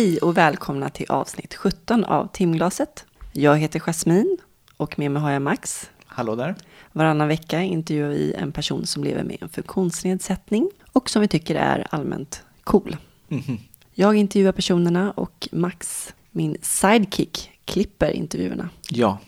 Hej och välkomna till avsnitt 17 av Timglaset. Jag heter Jasmin och med mig har jag Max. Hallå där. Varannan vecka intervjuar vi en person som lever med en funktionsnedsättning och som vi tycker är allmänt cool. Mhm. Jag intervjuar personerna och Max, min sidekick, klipper intervjuerna. Ja,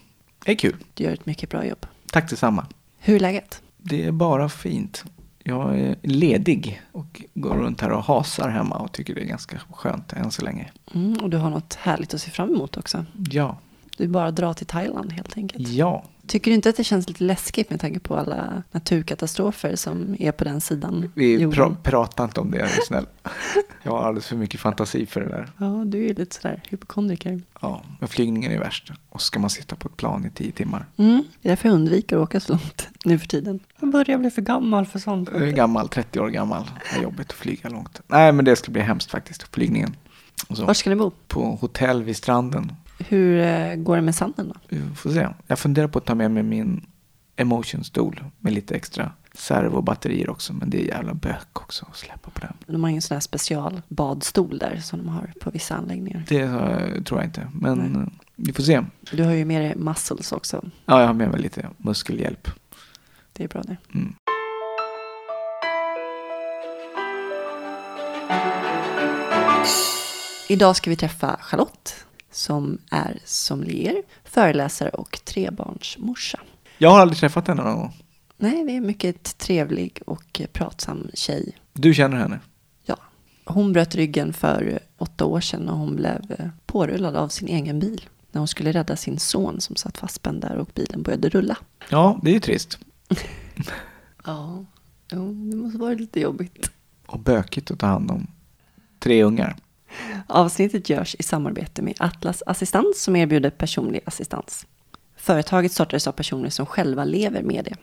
det är kul. Du gör ett mycket bra jobb. Tack detsamma. Hur är läget? Det är bara fint. Jag är ledig och går runt här och hasar hemma och tycker det är ganska skönt än så länge. Mm, och du har något härligt att se fram emot också. Ja, Du bara drar till Thailand helt enkelt. ja. Tycker du inte att det känns lite läskigt med tanke på alla naturkatastrofer som är på den sidan Vi pra- pratar inte om det, är snäll. Jag har alldeles för mycket fantasi för det där. Ja, du är ju lite sådär hypokondriker. Ja, men flygningen är värst. Och ska man sitta på ett plan i tio timmar. Mm, det är därför jag undviker att åka så långt nu för tiden. Jag börjar bli för gammal för sånt. Jag är gammal, 30 år gammal. Det är jobbigt att flyga långt. Nej, men det ska bli hemskt faktiskt, flygningen. Och så, Var ska ni bo? på hotell vid stranden. Hur eh, går det med sanden då? Vi får se. Jag funderar på att ta med mig min Emotion-stol med lite extra servo och batterier också. Men det är jävla bök också att släppa på den. De har ingen sån här special badstol där som de har på vissa anläggningar. Det eh, tror jag inte. Men Nej. eh, vi får se. Du har ju med dig muscles också. Ja, jag har med mig lite muskelhjälp. Det är bra det. Mm. Idag ska vi träffa Charlotte som är sommelier, föreläsare och trebarnsmorsa. Jag har aldrig träffat henne någon gång. Nej, det är en mycket trevlig och pratsam tjej. Du känner henne? Ja, hon bröt ryggen för åtta år sedan och hon blev pårullad av sin egen bil när hon skulle rädda sin son som satt fastspänd där och bilen började rulla. Ja, det är ju trist. Ja, jo, det måste vara lite jobbigt. Och bökigt att ta hand om tre ungar. Avsnittet görs i samarbete med Atlas Assistans som erbjuder personlig assistans. Företaget startades av personer som själva lever med det.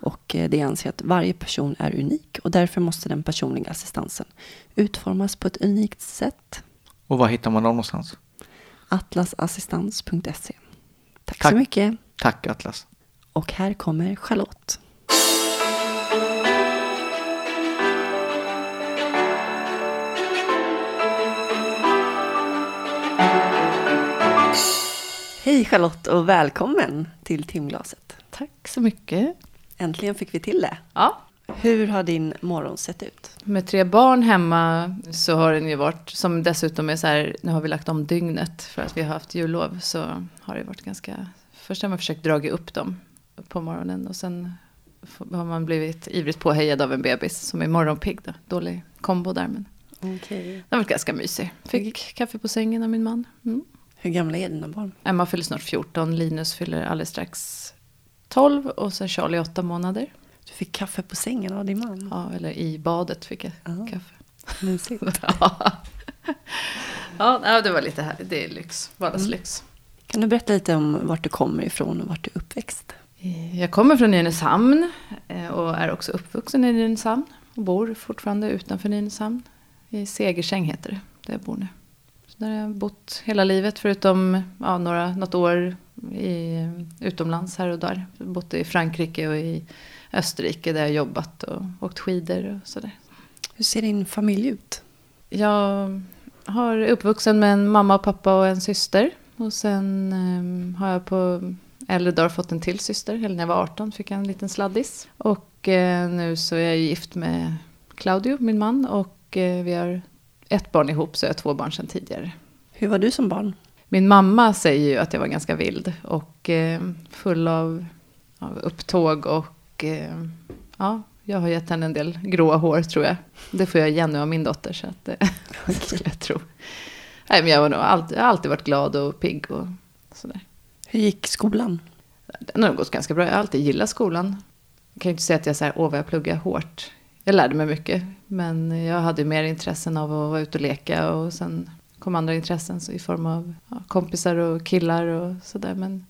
Och eh, det anser att varje person är unik och därför måste den personliga assistansen utformas på ett unikt sätt. Och var hittar man dem någonstans? Atlasassistans.se Tack, Tack. så mycket. Tack Atlas. Och här kommer Charlotte. Hej Charlotte och välkommen till timglaset. Tack så mycket. Äntligen fick vi till det. Ja. Hur har din morgon sett ut? Med tre barn hemma så har den ju varit, som dessutom är så här, nu har vi lagt om dygnet för att vi har haft jullov, så har det varit ganska, först har man försökt dra upp dem på morgonen och sen har man blivit ivrigt påhejad av en bebis som är morgonpigg då. Dålig kombo där men Okej. den har varit ganska mysig. Fick kaffe på sängen av min man. Mm. Hur gamla är dina barn? Emma fyller snart 14, Linus fyller alldeles strax 12 och sen Charlie 8 månader. Du fick kaffe på sängen av din man. Ja, eller i badet fick jag Ja. kaffe. Mysigt. ja, ja det var lite här. Det är lyx, vardagslyx. Kan du berätta lite om vart du kommer ifrån och vart du är uppväxt? Jag kommer från Nynäshamn eh, och är också uppvuxen i Nynäshamn. Och bor fortfarande utanför Nynäshamn. I Segersäng heter det, där jag bor nu. Där har jag bott hela livet förutom ja, några, något år i, utomlands här och där. Bott i Frankrike och i Österrike där jag jobbat och åkt skidor och sådär. Hur ser din familj ut? Jag har uppvuxen med en mamma och pappa och en syster. Och sen ehm, har jag på äldre dagar fått en till syster. Eller när jag var 18 fick jag en liten sladdis. Och eh, nu så är jag gift med Claudio, min man. Och eh, vi har ett barn ihop, så jag har två barn sedan tidigare. Hur var du som barn? Min mamma säger ju att jag var ganska vild och eh, full av, av upptåg och eh, ja, jag har gett henne en del gråa hår tror jag. Det får jag igen nu av min dotter så att eh, det skulle jag tro. Nej, men jag, var nog alltid, jag har alltid varit glad och pigg och sådär. Hur gick skolan? Den har gått ganska bra. Jag har alltid gillat skolan. Jag kan ju inte säga att jag säger åh vad jag pluggar hårt. Jag lärde mig mycket. Men jag hade mer intressen av att vara ute och leka. Och sen kom andra intressen så i form av ja, kompisar och killar och sådär. Men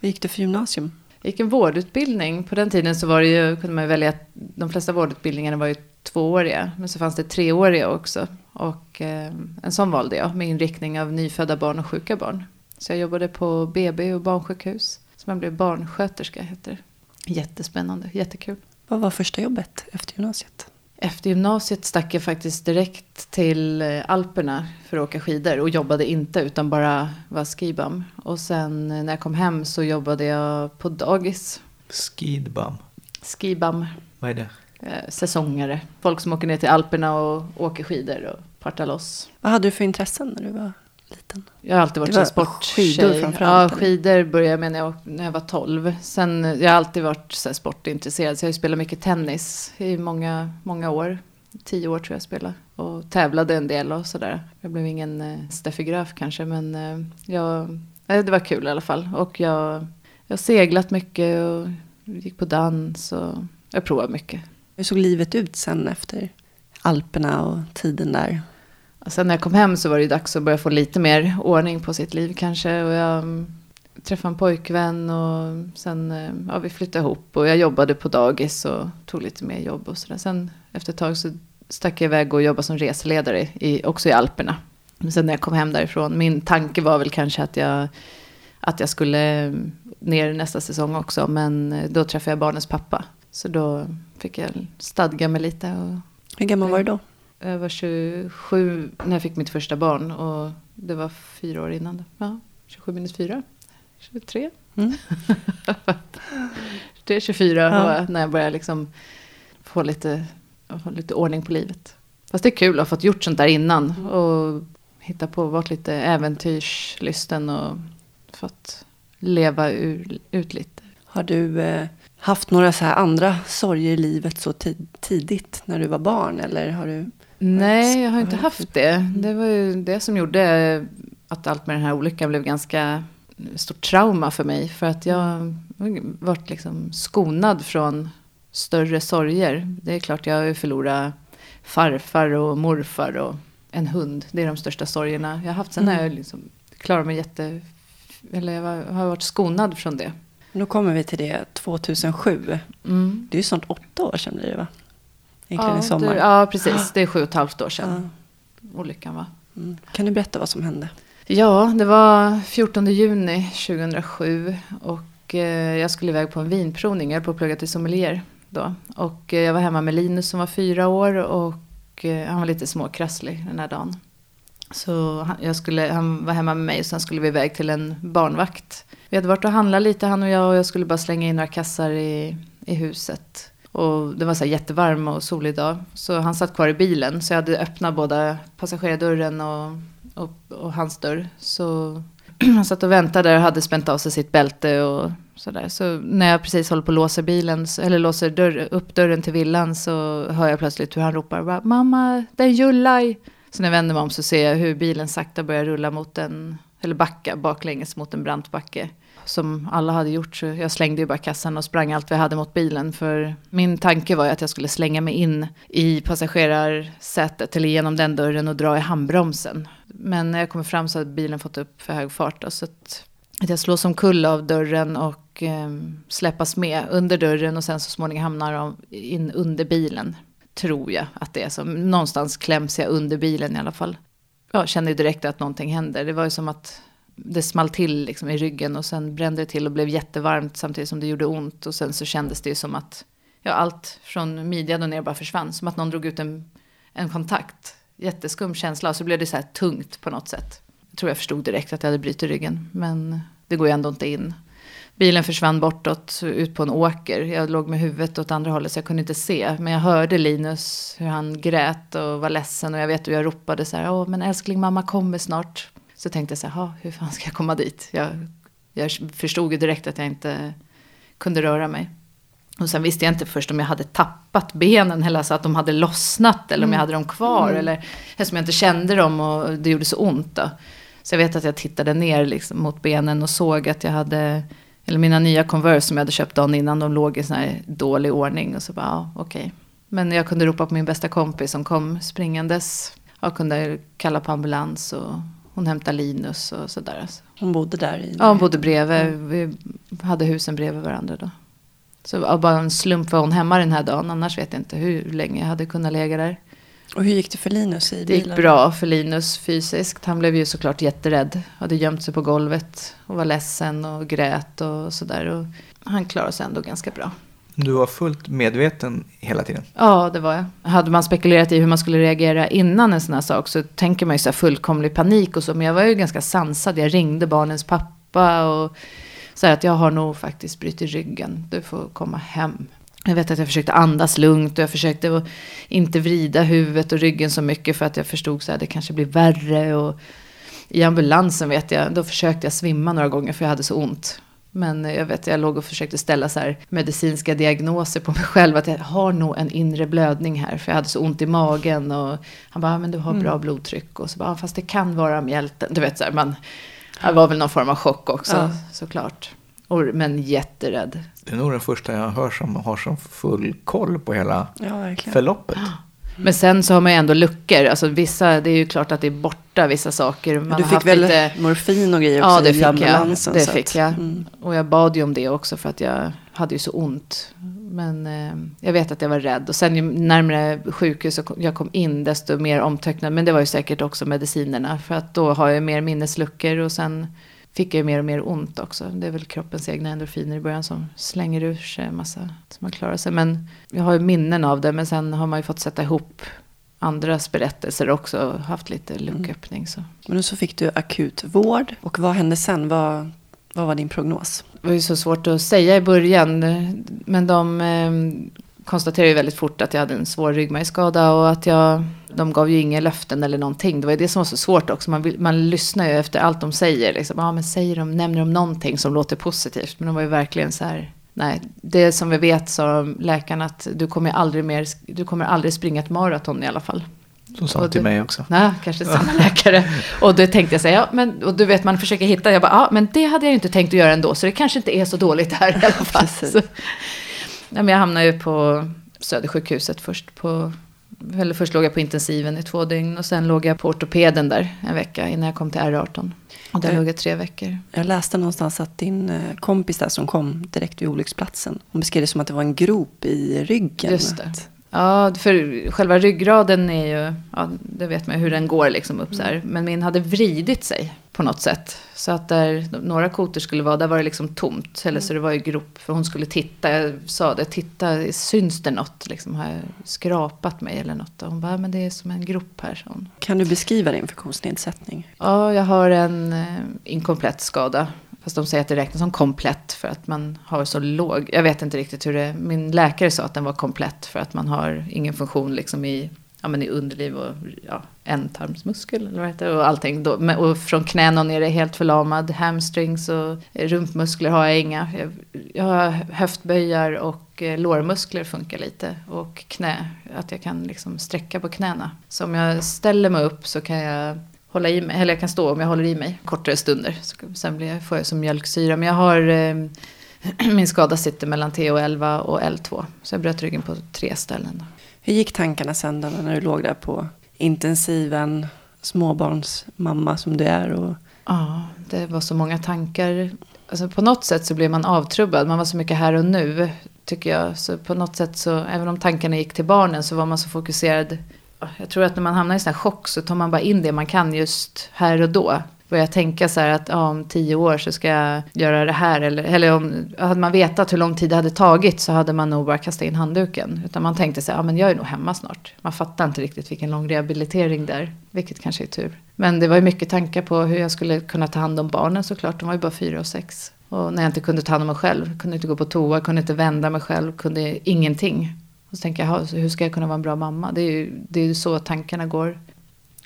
Vad gick du för gymnasium? jag gick en vårdutbildning. På den tiden så var det ju, kunde man ju välja, de flesta vårdutbildningarna var ju tvååriga. Men så fanns det treåriga också. Och eh, en sån valde jag med inriktning av nyfödda barn och sjuka barn. Så jag jobbade på BB och barnsjukhus. Så man blev barnsköterska heter det. Jättespännande, jättekul. Vad var första jobbet efter gymnasiet? Efter gymnasiet stack jag faktiskt direkt till eh, Alperna för att åka skidor och jobbade inte utan bara var skibum. Och sen eh, när jag kom hem så jobbade jag på dagis. Skidbum. Skibum, Vad är det? eh, säsongare. Folk som åker ner till Alperna och åker skidor och partar loss. Vad hade du för intressen när du var liten? Jag har alltid varit en sporttjej. skidor framförallt, Ja, skidor började jag med när jag, när jag var 12. Sen, jag har alltid varit så här, sportintresserad. Så jag har spelat mycket tennis i många, många år. Tio år tror jag spelade. Och tävlade en del och sådär. Jag blev ingen eh, Steffi Graf kanske. Men eh, jag, eh, det var kul i alla fall. Och jag, jag har seglat mycket och gick på dans. Och jag provade mycket. Hur såg livet ut sen efter Alperna och tiden där? Och sen när jag kom hem så var det ju dags att börja få lite mer ordning på sitt liv kanske. Och jag mm, träffade en pojkvän och sen eh, ja, vi flyttade ihop. Och jag jobbade på dagis och tog lite mer jobb och sådär. Sen efter ett tag så stack jag iväg och jobbade som reseledare i, också i Alperna. Men sen när jag kom hem därifrån, min tanke var väl kanske att jag, att jag skulle mm, ner nästa säsong också. Men eh, då träffade jag barnens pappa. Så då fick jag stadga mig lite och Hur gammal var du då? Jag var 27 när jag fick mitt första barn och det var fyra år innan. Ja, 27 minus 4. 23. Mm. Det är 24 Ja. när jag började liksom få lite, få lite ordning på livet. Fast det är kul att ha fått gjort sånt där innan. Och hitta på, varit lite äventyrslysten och fått leva ur, ut lite. Har du eh, haft några så här andra sorger i livet så ti- tidigt när du var barn? Eller har du... Nej, jag har inte haft det. Det var ju det som gjorde att allt med den här olyckan blev ganska stort trauma för mig. För att jag har varit liksom skonad från större sorger. Det är klart jag har ju förlorat farfar och morfar och en hund. Det är de största sorgerna jag har haft. Sen har jag liksom klarat mig jätte... Eller jag har varit skonad från det. Nu kommer vi till det 2007. Mm. Det är ju snart åtta år sedan blir det va? Egentligen i Ja, sommar. det, ja, precis. Det är sju och ett halvt år sedan Ja. olyckan var. Mm. Kan du berätta vad som hände? Ja, det var 14 juni 2007 och eh, jag skulle iväg på en vinprovning. Jag höll på att plugga till sommelier då. Och eh, jag var hemma med Linus som var fyra år och eh, han var lite småkrasslig den här dagen. Så han, jag skulle, han var hemma med mig och sen skulle vi iväg till en barnvakt. Vi hade varit och handlat lite han och jag och jag skulle bara slänga in några kassar i, i huset. Och det var så jättevarm och solig dag. Så han satt kvar i bilen. Så jag hade öppnat båda passagerardörren och, och, och hans dörr. Så han satt och väntade och hade spänt av sig sitt bälte och sådär. Så när jag precis håller på att låsa bilen, eller låser dörr, upp dörren till villan så hör jag plötsligt hur han ropar Mamma, det är Jullaj! Så när jag vänder mig om så ser jag hur bilen sakta börjar rulla mot en, eller backa baklänges mot en brant backe. Som alla hade gjort så jag slängde ju bara kassan och sprang allt vi jag hade mot bilen. För min tanke var ju att jag skulle slänga mig in i passagerarsätet eller genom den dörren och dra i handbromsen. Men när jag kommer fram så hade bilen fått upp för hög fart. Då, så att, att jag slås omkull av dörren och eh, släppas med under dörren och sen så småningom hamnar de in under bilen. Tror jag att det är så. Någonstans kläms jag under bilen i alla fall. Jag kände ju direkt att någonting händer. Det var ju som att det small till liksom i ryggen och sen brände det till och blev jättevarmt samtidigt som det gjorde ont. Och sen så kändes det ju som att ja, allt från midjan och ner bara försvann. Som att någon drog ut en, en kontakt. Jätteskum känsla och så blev det så här tungt på något sätt. Jag tror jag förstod direkt att jag hade brutit ryggen. Men det går ju ändå inte in. Bilen försvann bortåt, ut på en åker. Jag låg med huvudet åt andra hållet så jag kunde inte se. Men jag hörde Linus hur han grät och var ledsen. Och jag vet hur jag ropade så här, åh men älskling mamma kommer snart. Så tänkte jag så här, "Ha, hur fan ska jag komma dit? Jag, jag förstod ju direkt att jag inte kunde röra mig. Och sen visste jag inte först om jag hade tappat benen eller så att de hade lossnat eller om jag hade dem kvar. Eller eftersom jag inte kände dem och det gjorde så ont då. Så jag vet att jag tittade ner liksom mot benen och såg att jag hade, eller mina nya Converse som jag hade köpt dagen innan, de låg i sån här dålig ordning. Och så bara, ja okej. Men jag kunde ropa på min bästa kompis som kom springandes. Jag kunde kalla på ambulans och hon hämtade Linus och sådär. Alltså. Hon bodde där i... Ja, hon bodde bredvid. Vi hade husen bredvid varandra då. Så av bara en slump var hon hemma den här dagen. Annars vet jag inte hur länge jag hade kunnat lägga där. Och hur gick det för Linus i Det gick bilen? bra för Linus fysiskt. Han blev ju såklart jätterädd. Hade gömt sig på golvet och var ledsen och grät och sådär. Han klarade sig ändå ganska bra. Du var fullt medveten hela tiden. Ja, det var jag. Hade man spekulerat i hur man skulle reagera innan en sån här sak så tänker man ju så här fullkomlig panik och så. Men jag var ju ganska sansad. Jag ringde barnens pappa och sa att jag har nog faktiskt brutit ryggen. Du får komma hem. Jag vet att jag försökte andas lugnt och jag försökte inte vrida huvudet och ryggen så mycket för att jag förstod så här, det kanske blir värre. Och I ambulansen vet jag, då försökte jag svimma några gånger för jag hade så ont. Men jag vet, jag låg och försökte ställa så här medicinska diagnoser på mig själv. Att jag har nog en inre blödning här. För jag hade så ont i magen. Och han bara, men du har bra mm. blodtryck. Och så bara, fast det kan vara mjälten. Du vet så här, man, det var väl någon form av chock också ja. såklart. Och, men jätterädd. Det är nog den första jag hör som har så full koll på hela ja, förloppet. Men sen så har man ju ändå luckor. Alltså vissa, det är ju klart att det är borta vissa saker. Man du fick väl lite... morfin och grejer också ja, det fick ambulansen? Jag. Det fick jag. Mm. Och jag bad ju om det också för att jag hade ju så ont. Men eh, jag vet att jag var rädd. Och sen ju närmare sjukhus jag kom in desto mer omtöcknad. Men det var ju säkert också medicinerna. För att då har jag mer minnesluckor och sen fick jag mer och mer ont också. Det är väl kroppens egna endorfiner i början som slänger ur sig en massa så man klarar sig. Men jag har ju minnen av det men sen har man ju fått sätta ihop andras berättelser också och haft lite mm. lucköppning. Så. Men så fick du akut vård och vad hände sen? Vad, vad var din prognos? Det var ju så svårt att säga i början. Men de eh, konstaterade ju väldigt fort att jag hade en svår ryggmärgsskada och att jag, de gav ju inga löften eller någonting. Det var ju det som var så svårt också. Man, vill, man lyssnar ju efter allt de säger. Liksom. Ja, men säger de, nämner de någonting som låter positivt? Men de var ju verkligen så här. Nej, det som vi vet sa läkarna att du kommer aldrig mer, du kommer aldrig springa ett maraton i alla fall. Så sa till mig också. Nej, kanske samma läkare. Och då tänkte jag säga, ja, men, och du vet man försöker hitta, jag bara, ja men det hade jag ju inte tänkt att göra ändå, så det kanske inte är så dåligt här i alla fall. Ja, men jag hamnade ju på Södersjukhuset först. På, eller först låg jag på intensiven i två dygn och sen låg jag på ortopeden där en vecka innan jag kom till R18. Och där jag, låg jag tre veckor. Jag läste någonstans att din eh, kompis där som kom direkt vid olycksplatsen. Hon beskrev det som att det var en grop i ryggen. Just det. Ja, för själva ryggraden är ju, ja, det vet man hur den går liksom upp så här. Men min hade vridit sig på något sätt. Så att där några koter skulle vara, där var det liksom tomt. Eller så det var ju grop, för hon skulle titta. Jag sa det, titta, syns det något? Liksom, har jag skrapat mig eller något? Och hon bara, men det är som en grop här, hon. Kan du beskriva din funktionsnedsättning? Ja, jag har en eh, inkomplett skada. Fast de säger att det räknas som komplett för att man har så låg. Jag vet inte riktigt hur det Min läkare sa att den var komplett för att man har ingen funktion liksom i, ja, men i underliv och ja, ändtarmsmuskel eller vad heter det, och allting. Då, och från knän och ner är helt förlamad. Hamstrings och rumpmuskler har jag inga. Jag, jag har höftböjar och eh, lårmuskler funkar lite. Och knä, att jag kan liksom sträcka på knäna. Så om jag ställer mig upp så kan jag hålla i mig, eller jag kan stå om jag håller i mig kortare stunder. Så sen blir jag, får jag som mjölksyra. Men jag har, eh, min skada sitter mellan T11 och L2. Så jag bröt ryggen på tre ställen. Hur gick tankarna sen då när du låg där på intensiven, småbarnsmamma som du är? Och... Ja, det var så många tankar. Alltså på något sätt så blev man avtrubbad. Man var så mycket här och nu, tycker jag. Så på något sätt så, även om tankarna gick till barnen, så var man så fokuserad jag tror att när man hamnar i sån här chock så tar man bara in det man kan just här och då. Börja tänka så här att ja, om tio år så ska jag göra det här. Eller, eller om, hade man vetat hur lång tid det hade tagit så hade man nog bara kastat in handduken. Utan man tänkte så här, ja men jag är nog hemma snart. Man fattar inte riktigt vilken lång rehabilitering det är. Vilket kanske är tur. Men det var ju mycket tankar på hur jag skulle kunna ta hand om barnen såklart. De var ju bara fyra och sex. Och när jag inte kunde ta hand om mig själv, kunde inte gå på toa, kunde inte vända mig själv, kunde ingenting. Och så tänker jag, hur ska jag kunna vara en bra mamma? Det är ju, det är ju så tankarna går.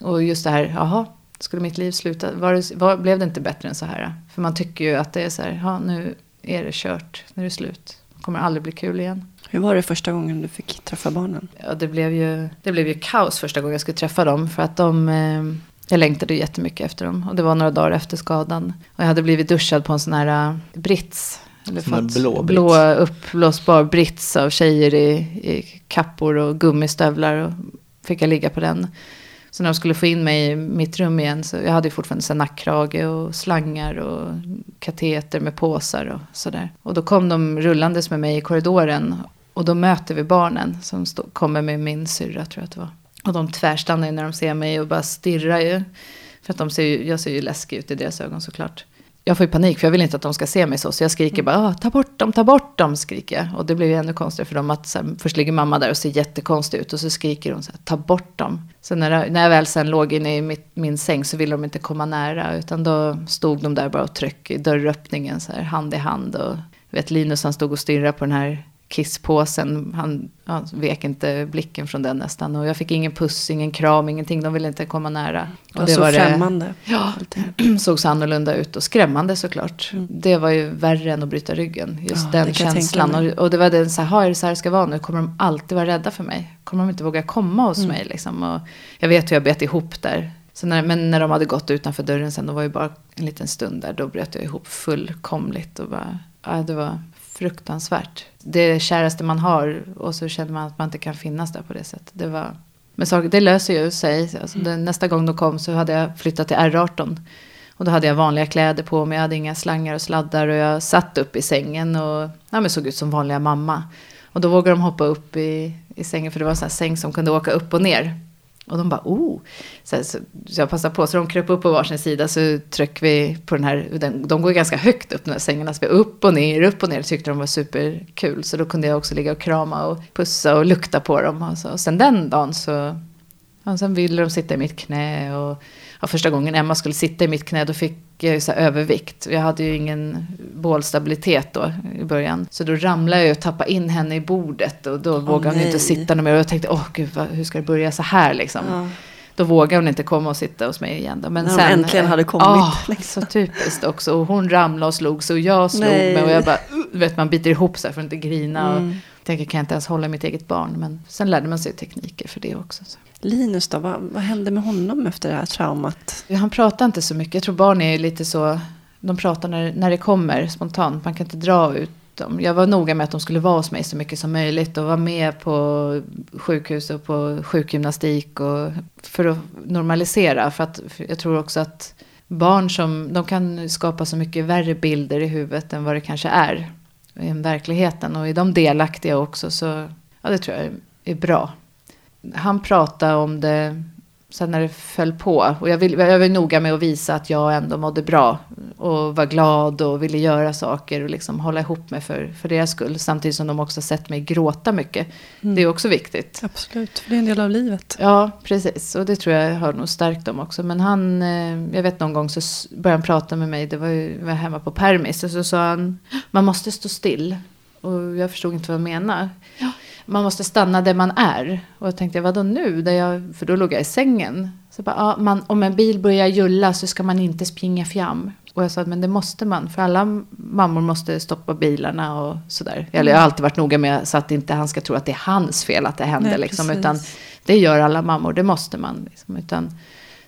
Och just det här, jaha, skulle mitt liv sluta? Var det, var, blev det inte bättre än så här? För man tycker ju att det är så här, ja nu är det kört, nu är det slut. Det kommer aldrig bli kul igen. Hur var det första gången du fick träffa barnen? Ja, det blev ju, det blev ju kaos första gången jag skulle träffa dem. För att de, eh, jag längtade jättemycket efter dem. Och det var några dagar efter skadan. Och jag hade blivit duschad på en sån här uh, brits eller en blå, blå uppblåsbar brits av tjejer i, i kappor och gummistövlar. Och fick jag ligga på den. Så när de skulle få in mig i mitt rum igen så jag hade ju fortfarande så nackkrage och slangar och kateter med påsar och sådär. Och då kom de rullandes med mig i korridoren och då möter vi barnen som kommer med min syrra tror jag att det var. Och de tvärstannar ju när de ser mig och bara stirrar ju. För att de ser ju, jag ser ju läskig ut i deras ögon såklart jag får ju panik för jag vill inte att de ska se mig så. Så jag skriker bara, ah, ta bort dem, ta bort dem, skriker jag. Och det blir ju ännu konstigare för dem att så här, först ligger mamma där och ser jättekonstig ut. Och så skriker hon så här, ta bort dem. Så när, jag- när jag väl sen låg inne i mitt, min säng så ville de inte komma nära. Utan då stod de där bara och tryckte i dörröppningen så här, hand i hand. Och vet Linus han stod och stirrade på den här kisspåsen. Han, han vek inte blicken från den nästan. Och jag fick ingen puss, ingen kram, ingenting. De ville inte komma nära. Det var så främmande. Ja, Allting. såg så annorlunda ut och skrämmande såklart. Det var ju värre än att bryta ryggen. Just Mm. Ja, den det känslan. Och, och det var den så här, "Ha, är det så här det ska vara nu? Kommer de alltid vara rädda för mig? Kommer de inte våga komma hos Mm. mig liksom? Och jag vet hur jag bet ihop där. Så när, men när de hade gått utanför dörren sen, då var ju bara en liten stund där, då bröt jag ihop fullkomligt. Och bara, ja, det var fruktansvärt. Det är det käraste man har och så känner man att man inte kan finnas där på det sättet. Det var, men saker, det löser ju sig. Alltså, det, nästa gång de kom så hade jag flyttat till R18. Och då hade jag vanliga kläder på mig, jag hade inga slangar och sladdar och jag satt upp i sängen och ja, men såg ut som vanliga mamma. Och då vågade de hoppa upp i, i sängen för det var en sån här säng som kunde åka upp och ner. Och de bara oh. Så, så, så jag passade på, så de kröp upp på varsin sida så tryckte vi på den här, den, de går ganska högt upp de här sängarna. Så vi upp och ner, upp och ner, tyckte de var superkul. Så då kunde jag också ligga och krama och pussa och lukta på dem. Och, så. och sen den dagen så, ja, sen ville de sitta i mitt knä. Och ja, första gången Emma skulle sitta i mitt knä då fick jag ju så övervikt. Jag hade ju ingen bålstabilitet då i början. Så då ramlade jag och tappade in henne i bordet. Och då vågade hon nej. inte sitta mer. Och jag tänkte, åh gud, vad, hur ska det börja så här liksom? Ja. Då vågade hon inte komma och sitta hos mig igen. Då. Men När sen, äntligen hade kommit, Ja, liksom. så typiskt också. Och hon ramlade och slog sig och jag slog Nej. mig. Och jag bara, uh, vet man biter ihop så här för att inte grina. Och Mm. tänker, kan jag inte ens hålla mitt eget barn? Men sen lärde man sig tekniker för det också. Så. Linus då, vad, vad hände med honom efter det här traumat? Han pratar inte så mycket. Jag tror barn är lite så, de pratar när, när det kommer spontant. Man kan inte dra ut dem. Jag var noga med att de skulle vara hos mig så mycket som möjligt. Och vara med på sjukhus och på sjukgymnastik. Och för att normalisera. För att för jag tror också att barn som, de kan skapa så mycket värre bilder i huvudet än vad det kanske är. I verkligheten. Och är de delaktiga också så, ja det tror jag är bra han pratade om det sen när det föll på. Och jag, vill, jag var noga med att visa att jag ändå mådde bra. Och var glad och ville göra saker och liksom hålla ihop mig för, för deras skull. Samtidigt som de också sett mig gråta mycket. Det är också viktigt. Absolut, för det är en del av livet. Ja, precis. Och det tror jag har nog stärkt dem också. Men han, eh, jag vet någon gång så började han prata med mig. Det var ju, var hemma på permis. Och så sa han, man måste stå still. Och jag förstod inte vad han menade. Ja, man måste stanna där man är. Och jag tänkte, vadå nu? Där jag, för då låg jag i sängen. Så bara, ja, man, om en bil börjar julla så ska man inte springa fram. Och jag sa, men det måste man. För alla mammor måste stoppa bilarna och sådär. Eller jag har alltid varit noga med så att inte han ska tro att det är hans fel att det hände. Nej, liksom, utan det gör alla mammor, det måste man. Liksom, utan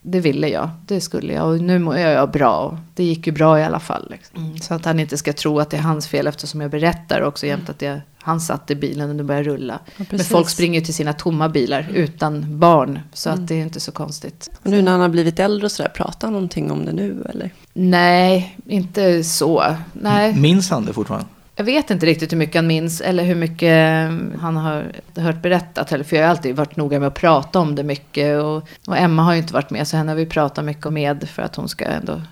det ville jag, det skulle jag. Och nu mår jag bra. Det gick ju bra i alla fall. Liksom. Så att han inte ska tro att det är hans fel eftersom jag berättar också jämt att det, han satt i bilen och det började rulla. Men precis. folk springer ju till sina tomma bilar utan barn. Så att det är inte så konstigt. Och nu när han har blivit äldre och sådär, pratar han någonting om det nu eller? Nej, inte så. Nej. Minns han det fortfarande? Jag vet inte riktigt hur mycket han minns eller hur mycket eh, han har hört berättat. För jag har alltid varit noga med att prata om det mycket. Och, och Emma har ju inte varit med så henne har vi pratat mycket med för att hon ska ändå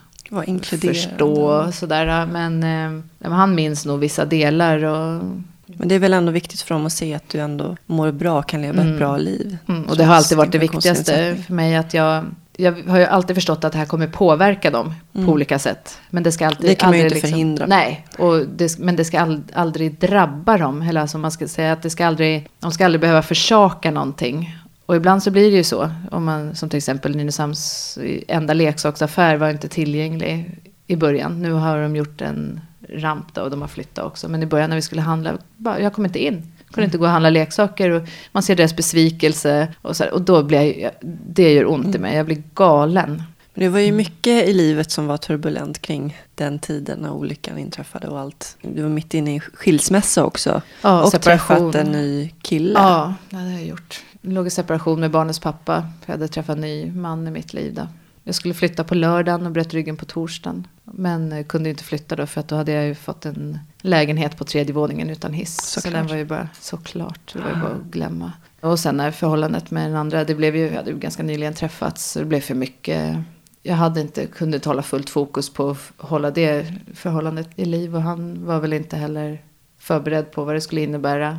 förstå. och Sådär. Men, eh, men han minns nog vissa delar. Och, Men det är väl ändå viktigt för dem att se att du ändå mår bra, kan leva ett Mm. bra liv. mm, och det har alltid varit det viktigaste för mig. att jag jag har ju alltid förstått att det här kommer påverka dem Mm. på olika sätt. Men det ska alltid Det kan man ju inte förhindra. Nej, och det, men det ska ald, aldrig drabba dem. Eller alltså man ska säga att det ska aldrig, de ska aldrig behöva försaka någonting. Och ibland så blir det ju så. Om man, som till exempel Nynäshamns enda leksaksaffär var inte tillgänglig i början. Nu har de gjort en ramp då och de har flyttat också. Men i början när vi skulle handla, bara, jag kom inte in. Jag kunde inte gå och handla leksaker. Och man ser deras besvikelse. Och, så här, och då blir jag, det gör ont i mig. Jag blir galen. Men det var ju mycket i livet som var turbulent kring den tiden när olyckan inträffade och allt. Du var mitt inne i skilsmässa också. Ja, och separation. träffat en ny kille. Ja, ja, det har jag gjort. Jag låg i separation med barnets pappa. Jag hade träffat en ny man i mitt liv då. Jag skulle flytta på lördagen och bröt ryggen på torsdagen. Men eh, kunde inte flytta då för att då hade jag ju fått en lägenhet på tredje våningen utan hiss. Så Såklart. den var ju bara såklart. Det var ju bara att glömma. Och sen när förhållandet med den andra, det blev ju, vi hade ju ganska nyligen träffats. Så det blev för mycket jag hade inte kunnat hålla fullt fokus på att hålla det förhållandet i liv. Och han var väl inte heller förberedd på vad det skulle innebära.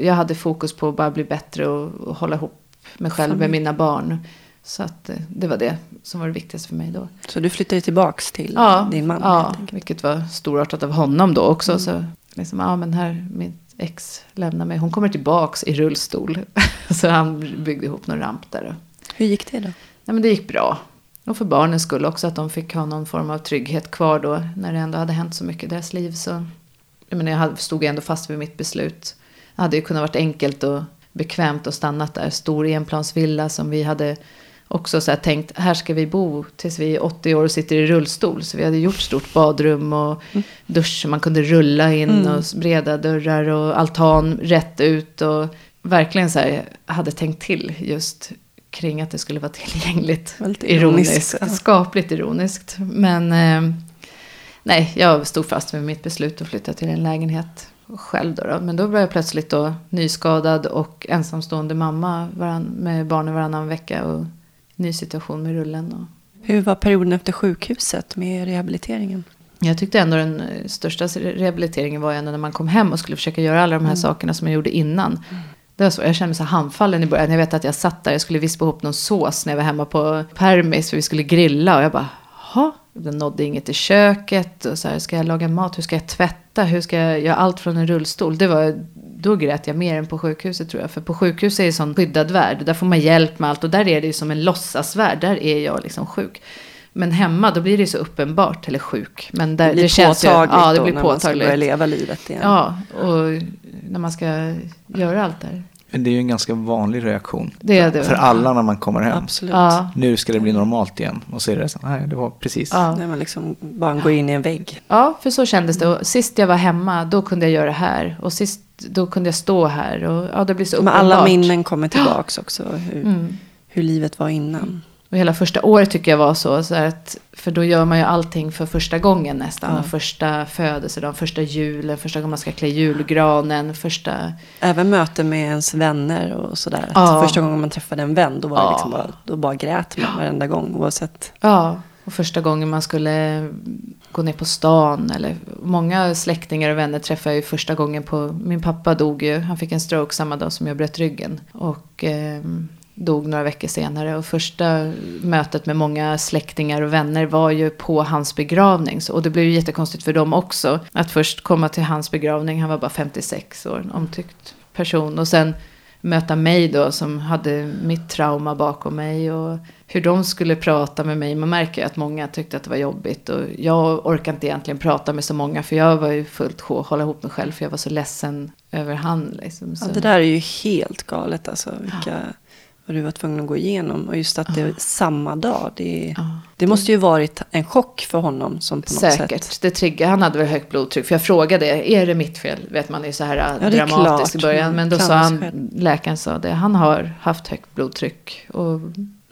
Jag hade fokus på att bara bli bättre och, och hålla ihop mig själv med mina barn. Så att eh, det var det som var det viktigaste för mig då. Så du flyttade tillbaks till ja, din man? Ja, vilket var storartat av honom då också. Mm. Så liksom, ja men här, mitt ex lämnar mig. Hon kommer tillbaks i rullstol. så han byggde ihop någon ramp där. Hur gick det då? Nej men det gick bra. Och för barnens skull också, att de fick ha någon form av trygghet kvar då. När det ändå hade hänt så mycket i deras liv. Så, jag, menar, jag stod ändå fast vid mitt beslut. Det hade ju kunnat varit enkelt och bekvämt och stannat där. Stor enplansvilla som vi hade också så här tänkt, här ska vi bo tills vi är 80 år och sitter i rullstol. Så vi hade gjort stort badrum och mm. dusch man kunde rulla in mm. och breda dörrar och altan rätt ut. Och verkligen så här, hade tänkt till just kring att det skulle vara tillgängligt. Väldigt ironiskt. ironiskt skapligt ironiskt. Men eh, nej, jag stod fast med mitt beslut att flytta till en lägenhet själv. Då, då. Men då var jag plötsligt då nyskadad och ensamstående mamma varann, med barnen varannan vecka. Och ny situation med rullen. Och... Hur var perioden efter sjukhuset med rehabiliteringen? Jag tyckte ändå den eh, största rehabiliteringen var ändå när man kom hem och skulle försöka göra alla de här mm. sakerna som jag gjorde innan. Mm. Det var så, jag kände mig så handfallen i början. Jag vet att jag satt där, jag skulle vispa ihop någon sås när jag var hemma på permis för vi skulle grilla. Och jag bara, jaha, den nådde inget i köket. Och så här, ska jag laga mat? Hur ska jag tvätta? Hur ska jag göra allt från en rullstol? Det var, då grät jag mer än på sjukhuset tror jag. För på sjukhuset är det en sån skyddad värld. Där får man hjälp med allt. Och där är det ju som en låtsasvärld. Där är jag liksom sjuk. Men hemma då blir det så uppenbart, eller sjuk. Men där, det blir det känns ju, ja, det då blir när påtagligt. man ska börja leva livet igen. Ja, och när man ska göra allt där. Men det är ju en ganska vanlig reaktion. Det är det. För alla när man kommer hem. Absolut. Ja. Nu ska det bli normalt igen. Och så är det så, nej det var precis. Ja. När man liksom bara går in i en vägg. Ja, för så kändes det. Och sist jag var hemma, då kunde jag göra det här. Och sist, då kunde jag stå här. Och ja, det blir så Men uppenbart. alla minnen kommer tillbaks också. Hur, Mm. hur livet var innan. Och hela första året tycker jag var så. så att, för då gör man ju allting för första gången nästan. Ja. Första födelsedagen, första julen, första gången man ska klä julgranen, första... Även möten med ens vänner och sådär. Ja. Första gången man träffade en vän, då, var det Ja. liksom bara, då bara grät man varenda gång. Oavsett. Ja, och första gången man skulle gå ner på stan. Eller, många släktingar och vänner träffade jag ju första gången på... Min pappa dog ju, han fick en stroke samma dag som jag bröt ryggen. Och eh, dog några veckor senare. Och första mötet med många släktingar och vänner var ju på hans begravning. Och det blev ju jättekonstigt för dem också. Att först komma till hans begravning, han var bara 56 år, en omtyckt person. Och sen möta mig då som hade mitt trauma bakom mig. Och hur de skulle prata med mig. Man märker ju att många tyckte att det var jobbigt. Och jag orkade inte egentligen prata med så många. För jag var ju fullt sjå hålla ihop mig själv. För jag var så ledsen över han. Liksom. Ja, det där är ju helt galet alltså. Vilka, vad du var tvungen att gå igenom. Och just att det är samma dag. Det, Ja. det måste ju varit en chock för honom. Som på något Säkert. sätt. Det triggar. Han hade väl högt blodtryck. För jag frågade, är det mitt fel? Vet man är så här Ja, det är dramatisk i början. Men då sa han, läkaren sa det. Han har haft högt blodtryck. Och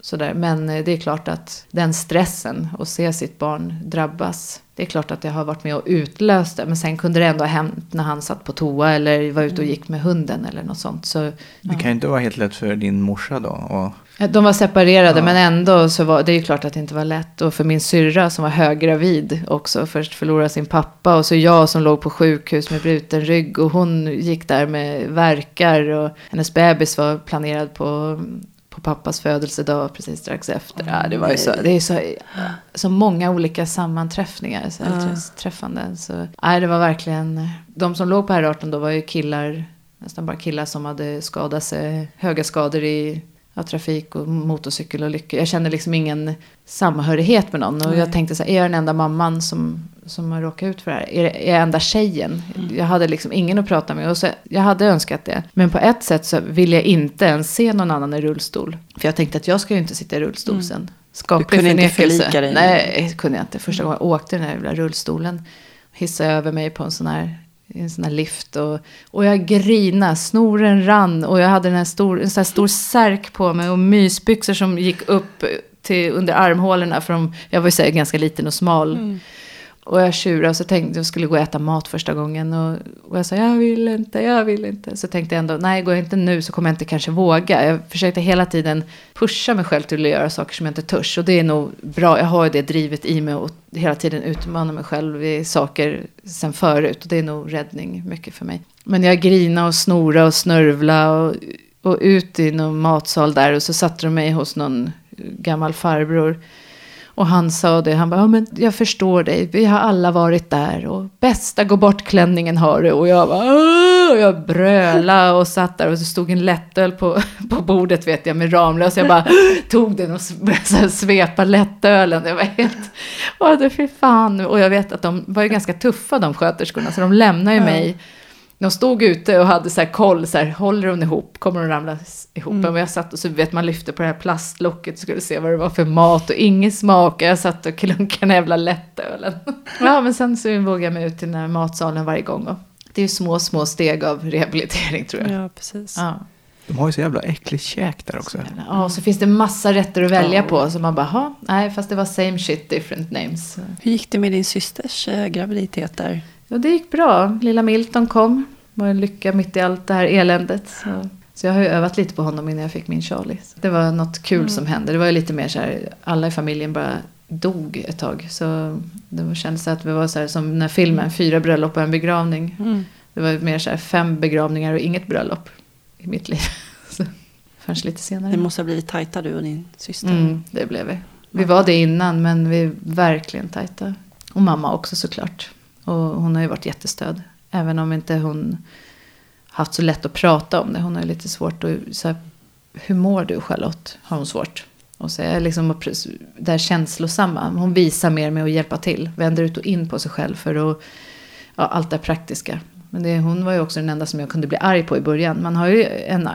sådär. Men eh, det är klart att den stressen att se sitt barn drabbas. Det är klart att det har varit med och utlöst det. Men sen kunde det ändå ha hänt när han satt på toa. Eller var ute och gick med hunden eller något sånt. Så, Det kan ju inte vara helt lätt för din morsa då. Och, Ja, De var separerade Ja. men ändå så var det är ju klart att det inte var lätt. Och för min syrra som var höggravid också. Först förlorade sin pappa och så jag som låg på sjukhus med bruten rygg. Och hon gick där med verkar och hennes bebis var planerad på, på pappas födelsedag precis strax efter. Ja, det var ju så, det är så, så många olika sammanträffningar. Så här, Ja. träffanden. Så, nej, det var verkligen, de som låg på R18 då var ju killar nästan bara killar som hade skadat sig, höga skador i ja, trafik och motorcykelolyckor. Jag kände liksom ingen samhörighet med någon. Och Nej. jag tänkte så här, är jag den enda mamman som, som har råkat ut för det här? Är, är jag enda tjejen? Jag hade liksom ingen att prata med. Och så, jag hade önskat det. Men på ett sätt så vill jag inte ens se någon annan i rullstol. För jag tänkte att jag ska ju inte sitta i rullstol sen. Skaplig Du kunde inte förnekelse. förlika dig Nej, det kunde jag inte. Första gången jag åkte den här rullstolen. Hissade över mig på en sån här en sån här lift och, och jag grina, snoren rann och jag hade den här stor, en sån här stor särk på mig och mysbyxor som gick upp till, under armhålorna för de, jag var ju så här ganska liten och smal. Mm. Och jag tjurade och så tänkte jag skulle gå och äta mat första gången. Och, och jag sa jag vill inte, jag vill inte. Så tänkte jag ändå, nej går jag inte nu så kommer jag inte kanske våga. Jag försökte hela tiden pusha mig själv till att göra saker som jag inte törs. Och det är nog bra, jag har ju det drivet i mig och hela tiden utmana mig själv i saker sen förut. Och det är nog räddning mycket för mig. Men jag grina och snora och snörvla och, och ut i någon matsal där. Och så satte de mig hos någon gammal farbror. Och han sa det, han bara, ja men jag förstår dig, vi har alla varit där och bästa gå bort-klänningen har du. Och jag bara, Åh! och jag bröla och satt där och så stod en lättöl på, på bordet vet jag med Ramlös. Jag bara tog den och började svepa lättölen. Det var helt, åh det fy fan. Och jag vet att de var ju ganska tuffa de sköterskorna så de lämnade ju mig de stod ute och hade så här koll, så här, håller hon ihop, kommer hon ramla ihop? Mm. Men jag satt och så vet man lyfte på det här plastlocket och skulle se vad det var för mat och ingen smak. Och jag satt och klunkade den jävla lättölen. ja, men sen så vågade jag mig ut till den här matsalen varje gång. Och det är ju små, små steg av rehabilitering tror jag. Ja, precis. Ja. De har ju så jävla äckligt käk där också. Ja, och så finns det massa rätter att välja på. Så man bara, nej, fast det var same shit, different names. Hur gick det med din systers eh, graviditet där? Ja, det gick bra. Lilla Milton kom. Det var en lycka mitt i allt det här eländet. Så, så jag har ju övat lite på honom innan jag fick min Charlie. Det var något kul mm. som hände. Det var ju lite mer så här, alla i familjen bara dog ett tag. Så det kändes att vi var så här som när filmen, fyra bröllop och en begravning. Mm. Det var mer så här fem begravningar och inget bröllop i mitt liv. så, förrän lite senare. Det måste ha blivit tajta du och din syster. Mm, det blev vi. Vi var det innan men vi är verkligen tajta. Och mamma också såklart. Och hon har ju varit jättestöd. Även om inte hon haft så lätt att prata om det. Hon har ju lite svårt att... Så här, hur mår du Charlotte? Har hon svårt att säga. Liksom det här känslosamma. Hon visar mer med att hjälpa till. Vänder ut och in på sig själv för att... Ja, allt det praktiska. Men det, hon var ju också den enda som jag kunde bli arg på i början. Man har ju en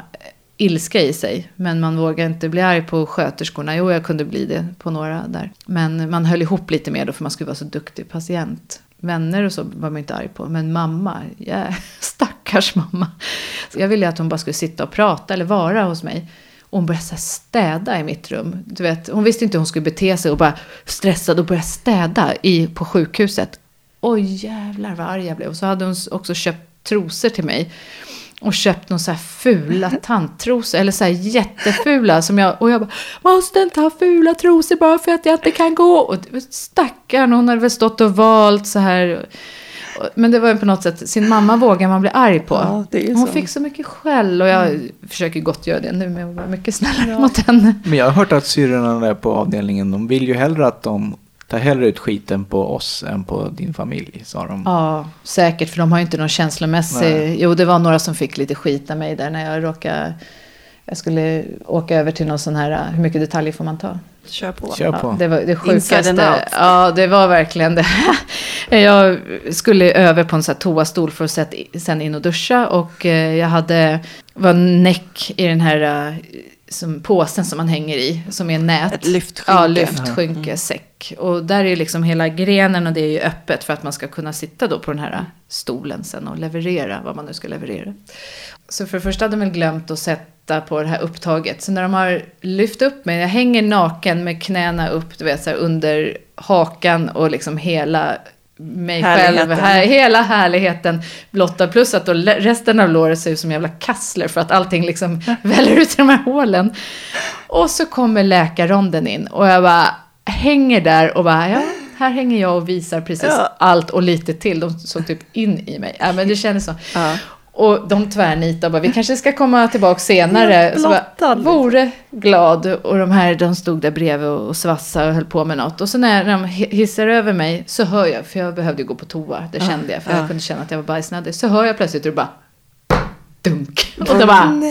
ilska i sig. Men man vågar inte bli arg på sköterskorna. Jo, jag kunde bli det på några där. Men man höll ihop lite mer då för man skulle vara så duktig patient. Vänner och så var man inte arg på. Men mamma, yeah, stackars mamma. Så jag ville att hon bara skulle sitta och prata eller vara hos mig. Och hon började så städa i mitt rum. Du vet, hon visste inte hur hon skulle bete sig och bara stressad och började städa i, på sjukhuset. Oj jävlar vad arg jag blev. Och så hade hon också köpt trosor till mig och köpt någon så här fula tanttrosor, eller så här jättefula. Som jag, och jag bara, måste inte ha fula trosor bara för att jag inte kan gå. Och stackarn, hon hade väl stått och valt så här. Men det var ju på något sätt, sin mamma vågar man bli arg på. Ja, hon så. fick så mycket skäll och jag mm. försöker gott göra det nu med att vara mycket snällare ja. mot henne. Men jag har hört att syrrorna där på avdelningen, de vill ju hellre att de Ta hellre ut skiten på oss än på din familj, sa de. Ja, säkert, för de har ju inte någon känslomässig... Nej. Jo, det var några som fick lite skit av mig där när jag råkade... Jag skulle åka över till någon sån här, hur mycket detaljer får man ta? Kör på. Kör på. Ja, det var det sjukaste. Ja, det var verkligen det. jag skulle över på en sån här toastol för att sen in och duscha. Och eh, jag hade, var näck i den här eh, som påsen som man hänger i, som är nät. Ett lyftskynke. Ja, lyftskynke, mm. Och där är liksom hela grenen och det är ju öppet för att man ska kunna sitta då på den här stolen sen och leverera vad man nu ska leverera. Så för det första hade de väl glömt att sätta på det här upptaget. Så när de har lyft upp mig, jag hänger naken med knäna upp, du vet så här under hakan och liksom hela mig själv, här, hela härligheten blottad. Plus att då resten av låret ser ut som jävla kassler för att allting liksom väller ut i de här hålen. Och så kommer läkarronden in och jag bara hänger där och bara, ja, här hänger jag och visar precis ja. allt och lite till. De såg typ in i mig. Ja, men det kändes så. Ja. Och de tvärnitade och bara, vi kanske ska komma tillbaka senare. Så bara, vore glad. Och de här, de stod där bredvid och svassade och höll på med något. Och så när de hissar över mig så hör jag, för jag behövde gå på toa, det kände jag, för jag kunde känna att jag var bajsnödig. Så hör jag plötsligt hur det bara, dunk. Och då bara,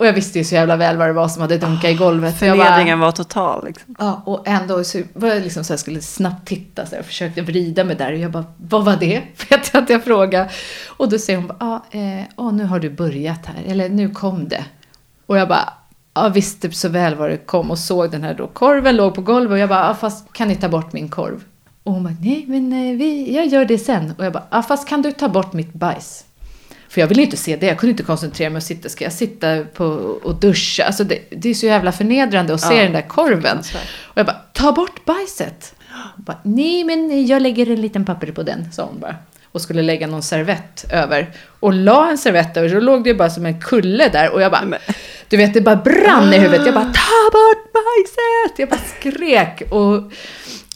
och jag visste ju så jävla väl vad det var som hade dunkat i golvet. Förnedringen var total. Liksom. Ja, och ändå så var jag liksom så här, skulle snabbt titta så här, och försökte vrida mig där. Och jag bara, vad var det? Vet jag att jag frågade. Och då säger hon bara, ja, eh, åh, nu har du börjat här. Eller nu kom det. Och jag bara, ja, visste så väl vad det kom. Och såg den här då, korven låg på golvet. Och jag bara, ja, fast kan ni ta bort min korv? Och hon bara, nej, men eh, vi, jag gör det sen. Och jag bara, ja, fast kan du ta bort mitt bajs? För jag ville inte se det, jag kunde inte koncentrera mig och sitta. Ska jag sitta på och duscha? Alltså det, det är så jävla förnedrande att se ja, den där korven. Och jag bara, ta bort bajset. Bara, nej men jag lägger en liten papper på den, sa hon bara. Och skulle lägga någon servett över. Och la en servett över, så låg det bara som en kulle där. Och jag bara, du vet det bara brann i huvudet. Jag bara, ta bort bajset! Jag bara skrek. Och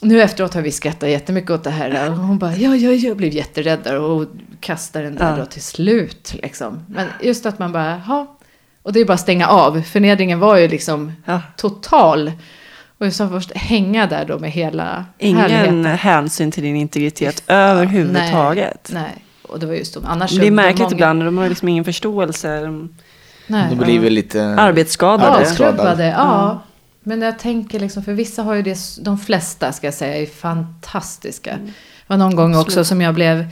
nu efteråt har vi skrattat jättemycket åt det här. Och hon bara, ja, ja, jag blev jätterädd där och kastade den där Ja. då till slut. Liksom. Men just att man bara, ja. Och det är bara att stänga av. Förnedringen var ju liksom Ja. total. Och jag sa först hänga där då med hela Ingen härligheten. hänsyn till din integritet överhuvudtaget. Nej, nej. Och det var just de. Annars det är märkligt många- ibland, de har liksom ingen förståelse. De Nej. De blir väl lite... Arbetsskadade. Ja. Mm. Men jag tänker liksom, för vissa har ju det, de flesta ska jag säga, är fantastiska. Det var någon gång också Absolut. som jag blev,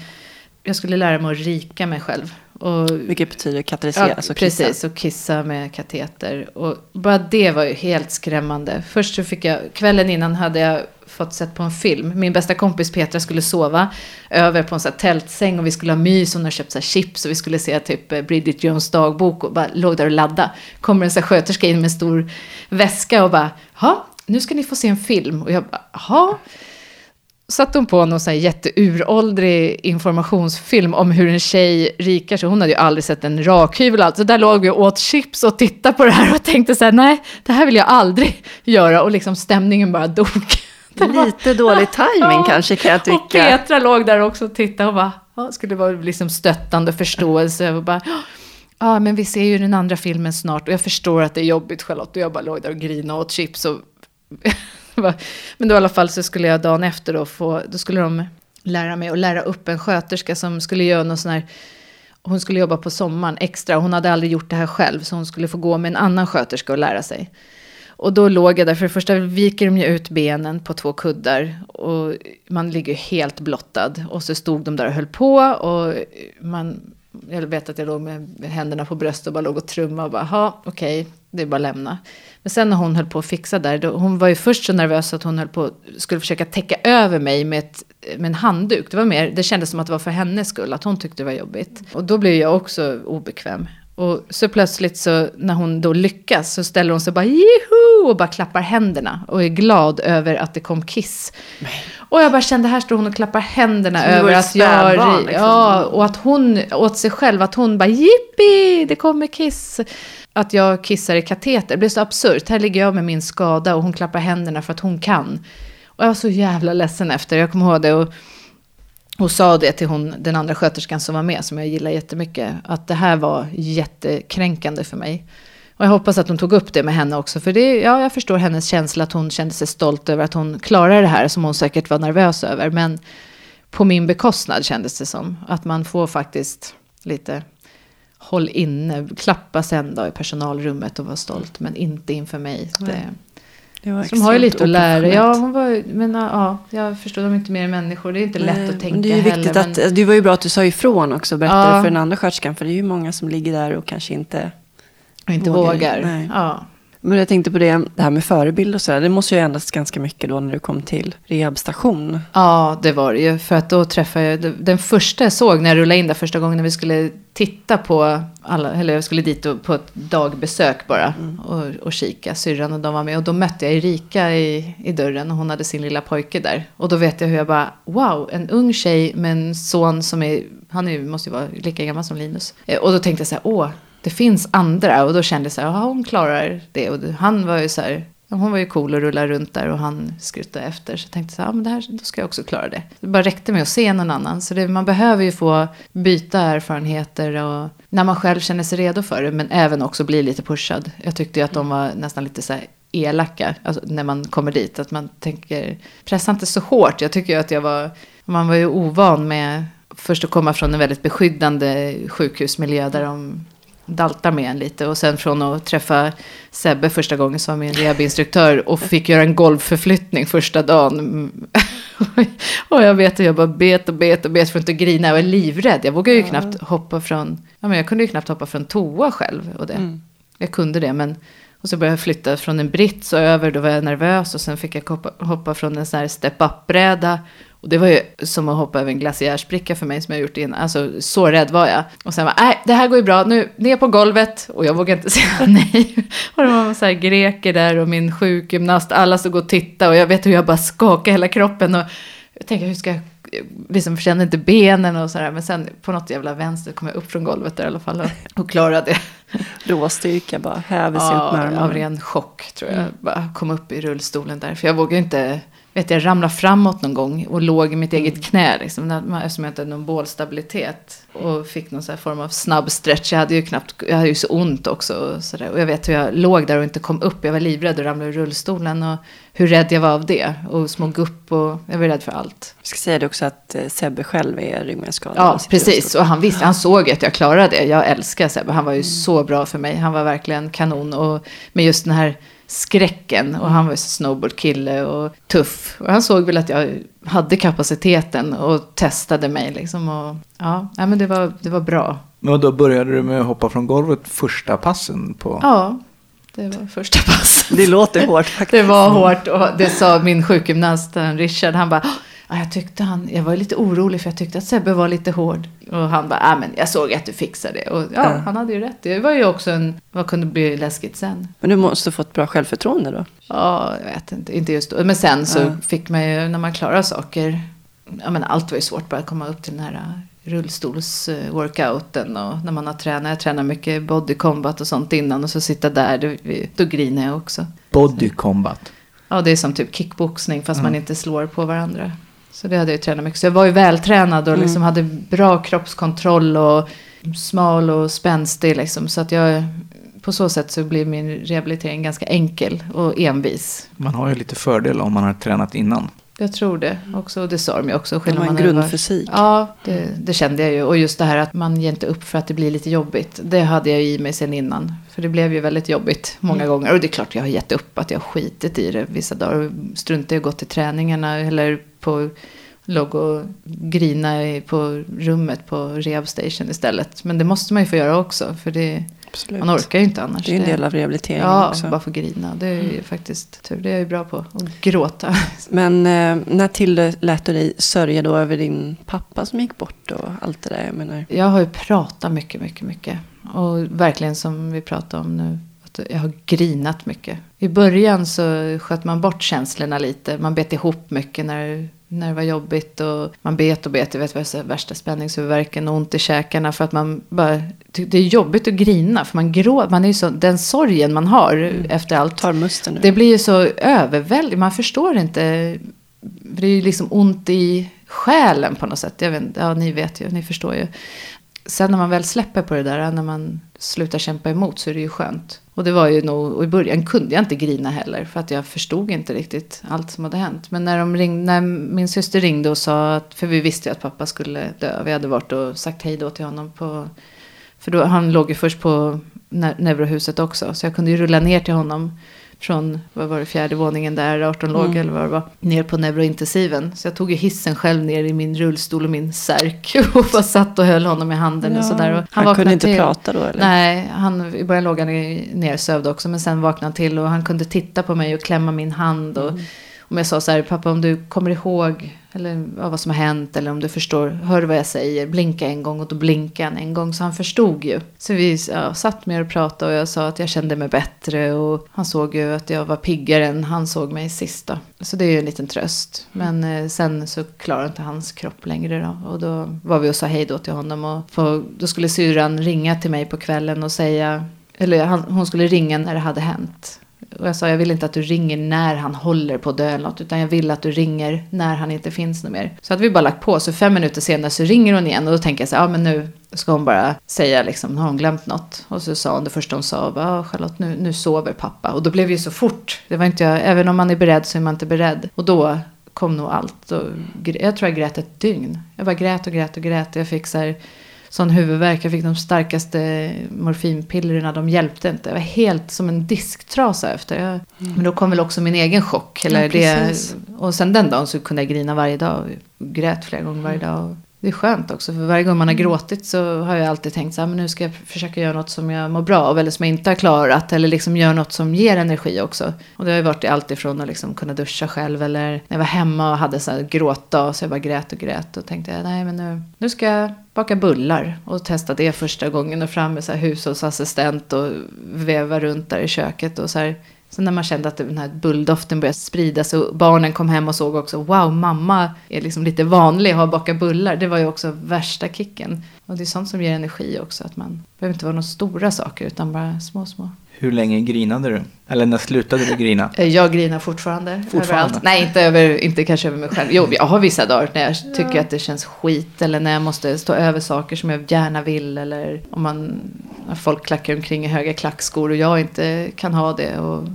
jag skulle lära mig att rika mig själv. Och, Vilket betyder kateterisera, ja, alltså kissa. precis, och kissa med kateter. Och bara det var ju helt skrämmande. Först så fick jag, kvällen innan hade jag fått sett på en film. Min bästa kompis Petra skulle sova över på en sån här tältsäng och vi skulle ha mys. Hon hade köpt så chips och vi skulle se typ eh, Bridget Jones dagbok och bara låg där och ladda. Kommer en sån här sköterska in med en stor väska och bara, ja, nu ska ni få se en film. Och jag bara, jaha. Satt hon på någon sån här jätteuråldrig informationsfilm om hur en tjej rikar sig. Hon hade ju aldrig sett en rakhyvel och allt. Så där låg vi och åt chips och tittade på det här och tänkte så här, nej, det här vill jag aldrig göra. Och liksom stämningen bara dog. Lite dålig timing Ja. kanske kan jag och tycka. Petra låg där också och tittade och bara, ja, skulle vara liksom stöttande och förståelse. Och bara, ja, men vi ser ju den andra filmen snart och jag förstår att det är jobbigt Charlotte. Och jag bara låg där och grinade och åt chips. Och men då i alla fall så skulle jag dagen efter då få, då skulle de lära mig att lära upp en sköterska som skulle göra någon sån här hon skulle jobba på sommaren extra. Hon hade aldrig gjort det här själv. Så hon skulle få gå med en annan sköterska och lära sig. Och då låg jag där, för det första viker de ju ut benen på två kuddar och man ligger helt blottad. Och så stod de där och höll på och man, jag vet att jag låg med händerna på bröstet och bara låg och trummade och bara, ja okej, det är bara att lämna. Men sen när hon höll på att fixa där, då, hon var ju först så nervös att hon höll på, skulle försöka täcka över mig med, ett, med en handduk. Det var mer, det kändes som att det var för hennes skull, att hon tyckte det var jobbigt. Och då blev jag också obekväm. Och så plötsligt så när hon då lyckas så ställer hon sig bara jiho och bara klappar händerna och är glad över att det kom kiss. Och jag bara kände här står hon och klappar händerna över att jag... liksom. Ja, och att hon åt sig själv, att hon bara jippi, det kommer kiss. Att jag kissar i kateter, det blev så absurt. Här ligger jag med min skada och hon klappar händerna för att hon kan. Och jag var så jävla ledsen efter, jag kommer ihåg det. Och, och sa det till hon, den andra sköterskan som var med, som jag gillar jättemycket, att det här var jättekränkande för mig. Och jag hoppas att hon tog upp det med henne också, för det, ja, jag förstår hennes känsla att hon kände sig stolt över att hon klarade det här, som hon säkert var nervös över. Men på min bekostnad kändes det som, att man får faktiskt lite håll inne, klappa sen då i personalrummet och vara stolt, men inte inför mig. Det, som har ju lite att lära. Ja, hon var, men ja, jag förstår, de är inte mer än människor. Det är inte lätt Nej, att tänka men Det är heller. viktigt men, att, alltså, det var ju bra att du sa ifrån också och berättade Ja. för den andra sköterskan. För det är ju många som ligger där och kanske inte... och inte vågar. vågar. Ja. Men jag tänkte på det, det här med förebild och sådär. Det måste ju ändras ganska mycket då när du kom till rehabstation. ja, det var det ju. För att då träffade jag, den första jag såg när jag rullade in där första gången när vi skulle titta på alla, eller jag skulle dit på ett dagbesök bara och, och kika. Syrran och de var med. Och då mötte jag Erika i, i dörren och hon hade sin lilla pojke där. Och då vet jag hur jag bara, wow, en ung tjej med en son som är, han är, måste ju vara lika gammal som Linus. Eh, Och då tänkte jag så här, åh, det finns andra. Och då kände jag så här, ja hon klarar det. Och han var ju så här, hon var ju cool och rullade runt där och han skruttade efter. Så jag tänkte så här, ja men det här, då ska jag också klara det. Det bara räckte med att se någon annan. Så det, man behöver ju få byta erfarenheter och när man själv känner sig redo för det. Men även också bli lite pushad. Jag tyckte ju att de var nästan lite så här elaka alltså, när man kommer dit. Att man tänker, pressa inte så hårt. Jag tycker ju att jag var, man var ju ovan med först att komma från en väldigt beskyddande sjukhusmiljö där de daltar med en lite. Och sen från att träffa Sebbe första gången som min rehabinstruktör och fick göra en golvförflyttning första dagen. Och jag vet att jag bara bet och bet och bet för att inte grina. Jag var livrädd. Jag vågade ju knappt hoppa från, ja men jag kunde ju knappt hoppa från toa själv. Och det. Mm. Jag kunde det men och så började jag flytta från en brits och över, då var jag nervös. Och sen fick jag hoppa, hoppa från en sån här step-up-bräda. Och det var ju som att hoppa över en glaciärspricka för mig som jag gjort innan. Alltså så rädd var jag. Och sen var nej det här går ju bra, nu ner på golvet. Och jag vågade inte säga nej. Och det var så här greker där och min sjukgymnast, alla stod och tittade. Och jag vet hur jag bara skakade hela kroppen. Och jag tänkte hur ska jag liksom kände inte benen och sådär. Men sen på något jävla vänster kom jag upp från golvet där i alla fall och, och klarade det. Råstyrka bara häver sig ja, upp med armarna. av ren chock tror jag. Bara kom upp i rullstolen där. För jag vågade inte, vet jag ramlade framåt någon gång och låg i mitt eget knä. Liksom, eftersom jag inte hade någon bålstabilitet. Och fick någon här form av snabb stretch. Jag hade ju knappt, jag hade ju så ont också. Och, så och jag vet hur jag låg där och inte kom upp. Jag var livrädd och ramlade ur rullstolen. Och hur rädd jag var av det. Och små gupp och jag var rädd för allt. Jag ska säga det också att eh, Sebbe själv är ryggmärgsskadad. Ja, precis. rullstol. Och han visste, han såg att jag klarade det. Jag älskar Sebbe. Han var ju Mm. så bra för mig. Han var verkligen kanon. Och med just den här skräcken. Och han var ju snowboardkille och tuff. Och han såg väl att jag hade kapaciteten och testade mig liksom. Och ja, ja men det var, det var bra. Men då började du med att hoppa från golvet första passen på... Ja, det var första pass. Det låter hårt faktiskt. Det var hårt och det sa min sjukgymnast Richard. Han bara, "Ah, jag tyckte han, jag var lite orolig för jag tyckte att Sebbe var lite hård. Och han bara, ah, men jag såg att du fixade det. Och ja, Ja. han hade ju rätt. Det var ju också en, vad kunde bli läskigt sen? Men du måste ha fått bra självförtroende då? Ja, jag vet inte, inte just då. Men sen så Ja. fick man ju, när man klarar saker, ja men allt var ju svårt bara att komma upp till den här rullstolsworkouten och när man har tränat, jag tränar mycket body combat och sånt innan och så sitta där, då, då griner jag också. Body combat. Ja, det är som typ kickboxning fast man inte slår på varandra. Så det hade jag ju tränat mycket. Så jag var ju vältränad och liksom hade bra kroppskontroll och smal och spänstig liksom. Så att jag, på så sätt så blir min rehabilitering ganska enkel och envis. Man har ju lite fördel om man har tränat innan. Jag tror det också. Och det sa de ju också. Det var en grundfysik. Ja, det, det kände jag ju. Och just det här att man ger inte upp för att det blir lite jobbigt. Det hade jag i mig sen innan. För det blev ju väldigt jobbigt många gånger. Och det är klart jag har gett upp att jag har skitit i det vissa dagar. Struntat i att gå till träningarna. Eller på låg och grina på rummet på rehab station istället. Men det måste man ju få göra också. För det, Absolut. man orkar ju inte annars. Det är en del av rehabiliteringen Ja, också. bara få grina. Det är ju faktiskt tur. Det är jag ju bra på. Och gråta. Men eh, när tillät du dig sörja då över din pappa som gick bort och allt det där? Jag menar, Jag har ju pratat mycket, mycket, mycket. Och verkligen som vi pratar om nu. Att jag har grinat mycket. I början så sköt man bort känslorna lite. Man bet ihop mycket när, när det var jobbigt. Och man bet och bet. Jag vet vad jag värsta spänningshuvudvärken och ont i käkarna. För att man bara... Det är jobbigt att grina. För man gråter. Man är ju så, den sorgen man har efter allt. tar musten nu. Det blir ju så överväldigande. Man förstår inte. Det är ju liksom ont i själen på något sätt. Jag vet, ja, ni vet ju, ni förstår ju. Sen när man väl släpper på det där, när man slutar kämpa emot så är det ju skönt. Och det var ju nog, och i början kunde jag inte grina heller. För att jag förstod inte riktigt allt som hade hänt. Men när, de ringde, när min syster ringde och sa att, för vi visste ju att pappa skulle dö. Vi hade varit och sagt hej då till honom på för då, han låg ju först på neurohuset också. Så jag kunde ju rulla ner till honom från, vad var det, fjärde våningen där 18 låg Mm. eller vad det var. Ner på neurointensiven. Så jag tog ju hissen själv ner i min rullstol och min särk. Och bara satt och höll honom i handen och sådär. Och han kunde vaknade inte till. prata då eller? Nej, han, i början låg han i- nersövd också. Men sen vaknade han till och han kunde titta på mig och klämma min hand. Och, om jag sa så här, pappa om du kommer ihåg eller, ja, vad som har hänt. Eller om du förstår, hör vad jag säger. Blinka en gång och då blinkade han en gång. Så han förstod ju. Så vi ja, satt med och pratade och jag sa att jag kände mig bättre. Och han såg ju att jag var piggare än han såg mig sist då. Så det är ju en liten tröst. Men eh, sen så klarade inte hans kropp längre då. Och då var vi och sa hej då till honom. Och på, då skulle syrran ringa till mig på kvällen och säga eller han, hon skulle ringa när det hade hänt. Och jag sa, jag vill inte att du ringer när han håller på att dö eller något. Utan jag vill att du ringer när han inte finns något mer. Så hade vi bara lagt på. Så fem minuter senare så ringer hon igen. Och då tänker jag så här, ja men nu ska hon bara säga liksom, har hon glömt något? Och så sa hon det första hon sa, ja Charlotte nu, nu sover pappa. Och då blev det ju så fort. Det var inte jag, även om man är beredd så är man inte beredd. Och då kom nog allt. Och, jag tror jag grät ett dygn. Jag bara grät och grät och grät. Jag fick så här sån huvudvärk. Jag fick de starkaste morfinpillerna. De hjälpte inte. Jag var helt som en disktrasa efter. Jag, Men då kom väl också min egen chock. Eller Ja, det, och sen den dagen så kunde jag grina varje dag. Och grät flera gånger varje dag. Det är skönt också. För varje gång man har gråtit så har jag alltid tänkt så här, men nu ska jag försöka göra något som jag mår bra av. Eller som jag inte har klarat. Eller liksom göra något som ger energi också. Och det har ju varit allt ifrån att liksom kunna duscha själv. Eller när jag var hemma och hade så här gråtdag. Så jag bara grät och grät. Och tänkte nej men nu, nu ska jag baka bullar. Och testa det första gången. Och fram med så här hushållsassistent. Och veva runt där i köket. Och så här Sen när man kände att den här bulldoften började spridas och barnen kom hem och såg också wow, mamma är liksom lite vanlig och har bakat bullar. Det var ju också värsta kicken. Och det är sånt som ger energi också. Att man behöver inte vara några stora saker utan bara små, små. Hur länge grinade du? Eller när slutade du grina? Eh, jag grinar fortfarande. Fortfarande? Överallt. Nej, inte, över, inte kanske över mig själv. Jo, jag har vissa dagar när jag tycker att det känns skit. Eller när jag måste stå över saker som jag gärna vill. Eller om man, folk klackar omkring i höga klackskor och jag inte kan ha det. Och,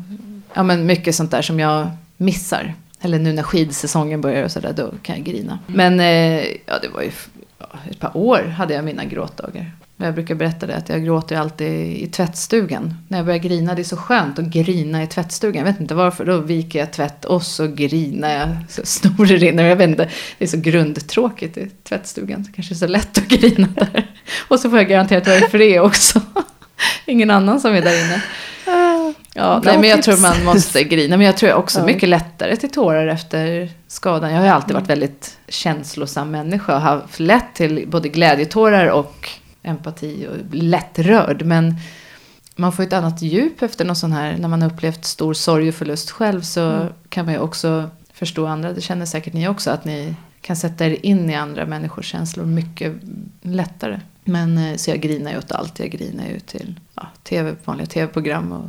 ja, men mycket sånt där som jag missar. Eller nu när skidsäsongen börjar och sådär, då kan jag grina. Men eh, ja, det var ju ja, ett par år hade jag mina gråtdagar. Jag brukar berätta det att jag gråter alltid i tvättstugan. När jag börjar grina, det är så skönt att grina i tvättstugan. Jag vet inte varför, då viker jag tvätt och så grinar jag. Så snorer rinner. Jag vet inte, det är så grundtråkigt i tvättstugan. Så kanske är så lätt att grina där. Och så får jag garanterat vara i fred också. Ingen annan som är där inne. Ja, nej, men jag tror man måste grina. Men jag tror också Ja. mycket lättare till tårar efter skadan. Jag har ju alltid varit väldigt känslosam människa. Och haft lätt till både glädjetårar och empati och lättrörd. Men man får ett annat djup efter någon sån här. När man har upplevt stor sorg och förlust själv så kan man ju också förstå andra. Det känner säkert ni också. Att ni kan sätta er in i andra människors känslor mycket lättare. Men eh, så jag grinar ju åt allt. Jag grinar ju till ja, TV, vanliga tv-program och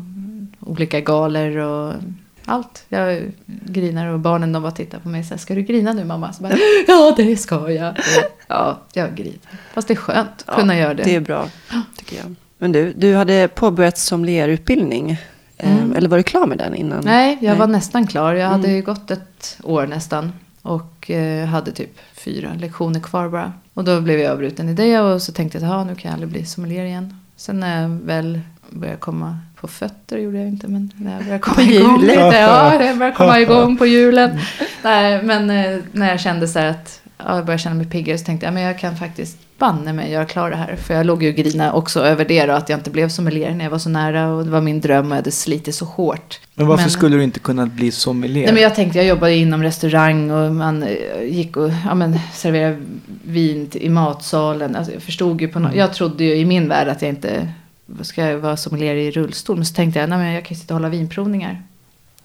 olika galer och allt. Jag grinar och barnen de bara tittar på mig och säger Ska du grina nu mamma? Så bara, ja det ska jag. Ja, jag grinar. Fast det är skönt att kunna göra det. Det är bra, tycker jag. Men du, du hade påbörjat sommelierutbildning. eh, Mm. Eller var du klar med den innan? Nej, jag Nej. var nästan klar. Jag hade Mm. gått ett år nästan. Och eh, hade typ fyra lektioner kvar bara. Och då blev jag avbruten i det. Och så tänkte jag att nu kan jag aldrig bli sommelier igen. Sen när jag väl började komma på fötter, gjorde jag inte. Men när jag började komma På igång lite. Ja, jag började komma igång på hjulen. Nej, men eh, när jag kände så här att ja, jag började känna mig piggare så tänkte jag men jag kan faktiskt banne mig göra klar det här. För jag låg ju och grina också över det då, att jag inte blev sommelier när jag var så nära. Och det var min dröm och jag hade slitit så hårt. Men varför Men- skulle du inte kunna bli sommelier? Nej, men jag tänkte, jag jobbade inom restaurang och man eh, gick och ja, men, serverade vin i matsalen. Alltså, jag förstod ju på något, jag trodde ju i min värld att jag inte ska jag vara sommelier i rullstol. Men så tänkte jag, nej men jag kan sitta och hålla vinprovningar.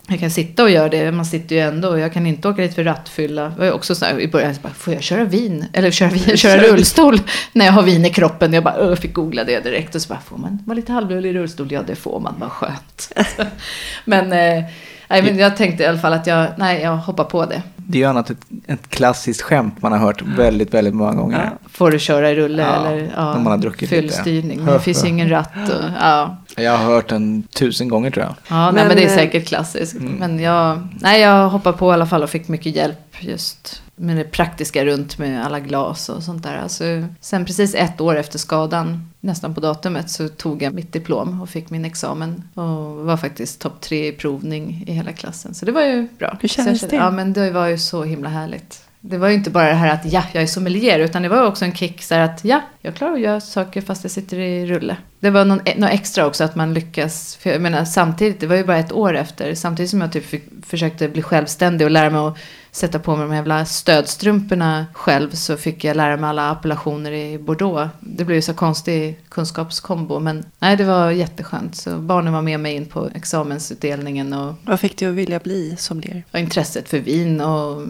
Jag kan sitta och göra det, man sitter ju ändå. och Jag kan inte åka dit för rattfylla. Det var ju också så här, i början, så bara, får jag köra vin? Eller köra, vin, köra rullstol när jag har vin i kroppen? Jag bara, fick googla det direkt. Och så bara, får man vara lite halvfull i rullstol? Ja, det får man, vad skönt. men, eh, nej, men jag tänkte i alla fall att jag, nej, jag hoppar på det. Det är ju annat ett, ett klassiskt skämt man har hört väldigt, väldigt många gånger. Ja. Får du köra i rulle Ja, eller ja, när man har druckit lite. fullstyrning? Det finns ju ingen ratt. Och, ja, Jag har hört den tusen gånger tror jag. ja men, Men, nej, men det är eh, säkert klassiskt. Mm. Men jag, nej, jag hoppade på i alla fall och fick mycket hjälp just med det praktiska runt med alla glas och sånt där. Alltså, sen precis ett år efter skadan, nästan på datumet, så tog jag mitt diplom och fick min examen. Och var faktiskt topp tre i provning i hela klassen. Så det var ju bra. Hur kändes det? Ja, men det var ju så himla härligt. Det var ju inte bara det här att ja, jag är sommelier, utan det var också en kick så att ja, jag klarar att göra saker fast jag sitter i rulle. Det var någon, något extra också att man lyckas, för jag menar samtidigt, det var ju bara ett år efter, samtidigt som jag typ fick, försökte bli självständig och lära mig att sätta på mig de jävla stödstrumporna själv så fick jag lära mig alla appellationer i Bordeaux. Det blev ju så konstig kunskapskombo, men nej, det var jätteskönt. Så barnen var med mig in på examensutdelningen och Vad fick du att vilja bli sommelier? och intresset för vin och,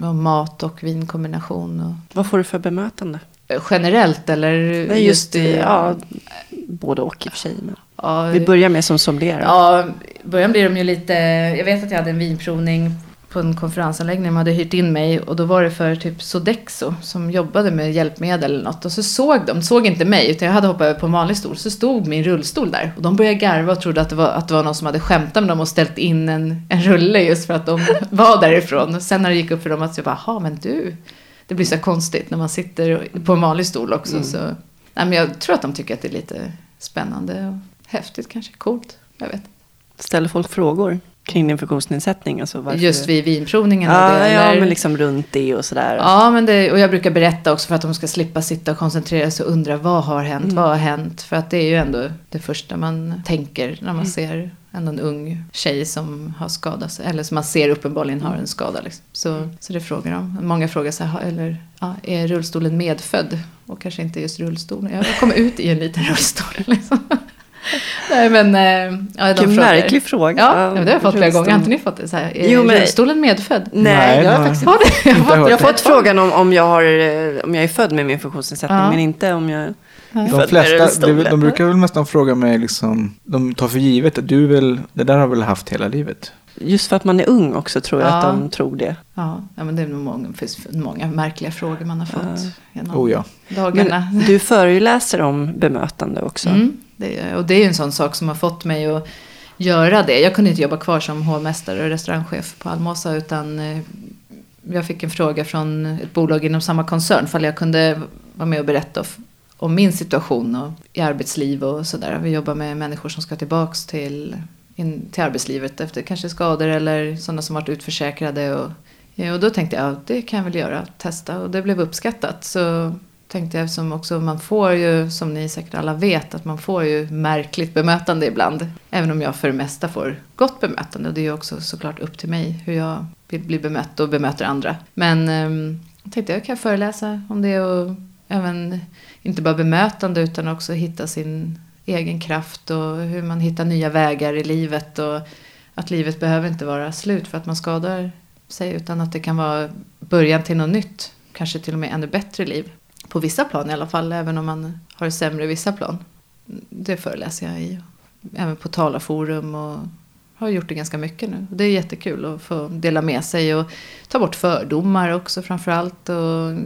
och mat och vinkombination. Och, Vad får du för bemötande? Generellt eller Nej, just i, ja, både och i och för sig. Men ja, vi börjar med som sommelier. ja, i början blir de ju lite, jag vet att jag hade en vinprovning på en konferensanläggning, de hade hyrt in mig och då var det för typ Sodexo som jobbade med hjälpmedel eller något och så såg de, såg inte mig utan jag hade hoppat över på en vanlig stol, så stod min rullstol där och de började garva och trodde att det var, att det var någon som hade skämtat med dem och ställt in en, en rulle just för att de var därifrån. Och sen när det gick upp för dem att jag bara, jaha men du, det blir så konstigt när man sitter på en vanlig stol också. Så, nej, men jag tror att de tycker att det är lite spännande och häftigt kanske, coolt, jag vet Ställer folk frågor? Kring din funktionsnedsättning? Alltså varför Just vid vinprovningen? Ja, det, ja, men liksom runt det och sådär. Ja, men det, och jag brukar berätta också för att de ska slippa sitta och koncentrera sig och undra vad har hänt, Mm. vad har hänt? För att det är ju ändå det första man tänker när Mm. man ser ändå en ung tjej som har skadat sig. Eller som man ser uppenbarligen har en skada. Liksom. Så, så det frågar de. Många frågar så här, "Ha- eller, ja, är rullstolen medfödd? Och kanske inte just rullstolen. Jag kom ut i en liten rullstol. Liksom. Nej men, eh, ja, de Vilken märklig fråga. Ja, ja, det har jag fått flera gånger. Har inte ni fått det? Så här, är Jo, men- rullstolen medfödd? Nej, Nej, jag har faktiskt Har det? Jag har fått, Jag har fått frågan om, om, jag har, eh, om jag är född med min funktionsnedsättning, Ja. men inte om jag är De född med flesta, de, de brukar väl nästan fråga mig liksom, de tar för givet att du väl, det där har väl haft hela livet? Just för att man är ung också tror jag Ja. att de tror det. Ja, ja, men det är många, finns många märkliga frågor man har fått genom Oh ja. dagarna. Men du föreläser om bemötande också. Mm, det, är- och det är ju en sån sak som har fått mig att göra det. Jag kunde inte jobba kvar som hovmästare och restaurangchef på Almosa utan eh, jag fick en fråga från ett bolag inom samma koncern ifall jag kunde vara med och berätta om min situation och i arbetsliv och sådär. Vi jobbar med människor som ska tillbaks till, in, till arbetslivet efter kanske skador eller sådana som varit utförsäkrade. Och, och då tänkte jag, ja, det kan jag väl göra, testa. Och det blev uppskattat. Så tänkte jag eftersom också man får ju, som ni säkert alla vet, att man får ju märkligt bemötande ibland. Även om jag för det mesta får gott bemötande. Och det är ju också såklart upp till mig hur jag vill bli bemött och bemöter andra. Men eh, jag tänkte jag kan föreläsa om det och även inte bara bemötande utan också hitta sin egen kraft och hur man hittar nya vägar i livet. Och att livet behöver inte vara slut för att man skadar sig utan att det kan vara början till något nytt. Kanske till och med ännu bättre liv. På vissa plan i alla fall, även om man har det sämre i vissa plan. Det föreläser jag i. Även på talarforum och har gjort det ganska mycket nu. Det är jättekul att få dela med sig och ta bort fördomar också framförallt. Och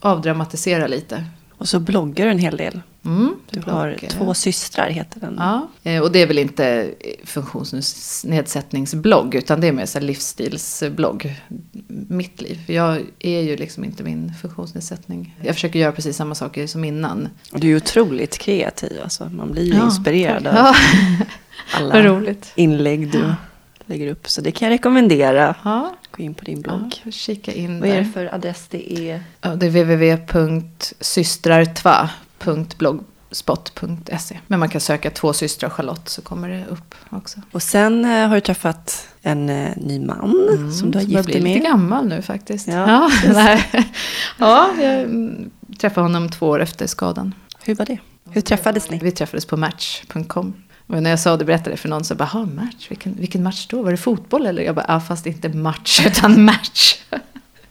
avdramatisera lite. Och så bloggar du en hel del. Mm, Du har eh, två systrar heter den. Ja, eh, och det är väl inte funktionsnedsättningsblogg utan det är mer så livsstilsblogg. Mitt liv. Jag är ju liksom inte min funktionsnedsättning. Jag försöker göra precis samma saker som innan. Och du är otroligt kreativ. Alltså. Man blir ju Ja, inspirerad tack. av Ja, alla inlägg du lägger upp. Så det kan jag rekommendera. Ja, Gå in på din ja, blogg. får kika in Vad är det för adress det är? Ja, det är www.systrartva.blogspot.se. Men man kan söka två systrar Charlotte så kommer det upp också. Och sen eh, har du träffat en eh, ny man Mm, som du har jag gift dig blir lite med. gammal nu faktiskt. Ja, Ja, ja jag mm, träffade honom två år efter skadan. Hur var det? Hur träffades ni? Vi träffades på Match.com. Och när jag sa det berättade för någon så bara, "Ha, match, vilken, vilken match då? Var det fotboll eller? Jag bara, ja fast inte match utan match.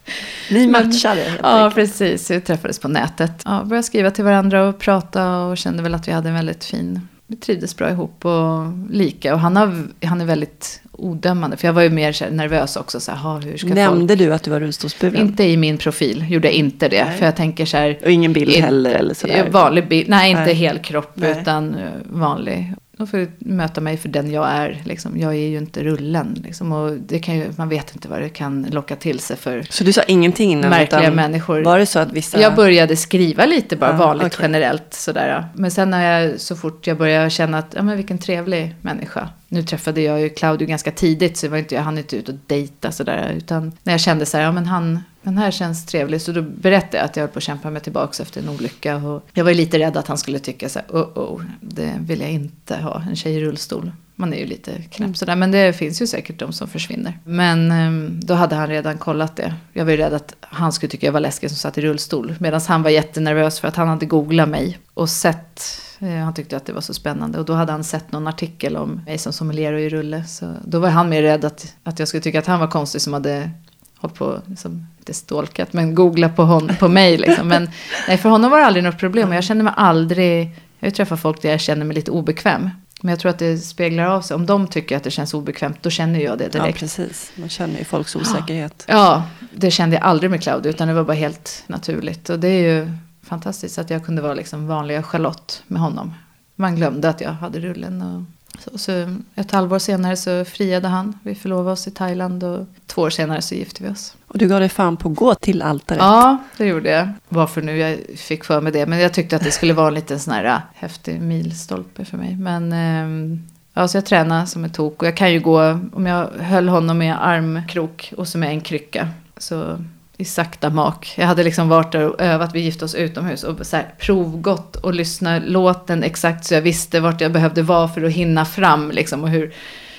Ni matchade helt Ja, enkelt. precis. Vi träffades på nätet. Ja, började skriva till varandra och prata och kände väl att vi hade en väldigt fin... Vi trivdes bra ihop och lika. Och han, har, han är väldigt odömande. För jag var ju mer så nervös också. Så här, "Ha, hur ska folk... Nämnde du att du var rullstolsburen? Inte i min profil gjorde jag inte det. Nej. För jag tänker så här... Och ingen bild heller eller sådär? Vanlig bild. Nej, inte Nej. hel kropp Nej. utan vanlig. De får möta mig för den jag är. Liksom. Jag är ju inte rullen. Liksom. Och det kan ju, man vet inte vad det kan locka till sig för Så du sa ingenting innan? märkliga människor. Var det så att vissa... Jag började skriva lite bara Ja, vanligt okej. generellt sådär. Men sen när jag så fort jag började känna att, ja men vilken trevlig människa. Nu träffade jag ju Claudio ganska tidigt så var inte, jag hann inte ut och dejta sådär. Utan när jag kände så här, ja men han, den här känns trevlig. Så då berättade jag att jag höll på att kämpa mig tillbaka efter en olycka. Och jag var ju lite rädd att han skulle tycka så här, oh oh, det vill jag inte ha, en tjej i rullstol. Man är ju lite knäpp sådär, men det finns ju säkert de som försvinner. Men ehm, då hade han redan kollat det. Jag var ju rädd att han skulle tycka jag var läskig som satt i rullstol. Medan han var jättenervös för att han hade googlat mig och sett eh, han tyckte att det var så spännande. Och då hade han sett någon artikel om mig som sommelier och i rulle. Så då var han mer rädd att, att jag skulle tycka att han var konstig som hade hållit på, liksom, inte stalkat, men googlat på, hon, på mig. Liksom. Men nej, för honom var det aldrig något problem. Och jag känner mig aldrig, jag träffat folk där jag känner mig lite obekväm. Men jag tror att det speglar av sig. Om de tycker att det känns obekvämt, då känner jag det Ja, direkt. precis. Man känner ju folks osäkerhet. Ja, det kände jag aldrig med Claudio, utan det var bara helt naturligt. Och det är ju fantastiskt att jag kunde vara liksom vanliga Charlotte med honom. Man glömde att jag hade rullen. Och så, så ett halvår senare så friade han. Vi förlovade oss i Thailand och två år senare så gifte vi oss. Och du gav dig fan på att gå till altaret. Ja, det gjorde jag. Varför nu jag fick för mig det. Men jag tyckte att det skulle vara en liten sån här äh, häftig milstolpe för mig. Men ehm, Ja, så jag tränade som en tok. Och jag kan ju gå, om jag höll honom med armkrok och så med en krycka. Så i sakta mak. Jag hade liksom varit där och övat, vi gifte oss utomhus och så här, provgått och lyssnat låten exakt så jag visste vart jag behövde vara för att hinna fram liksom och hur,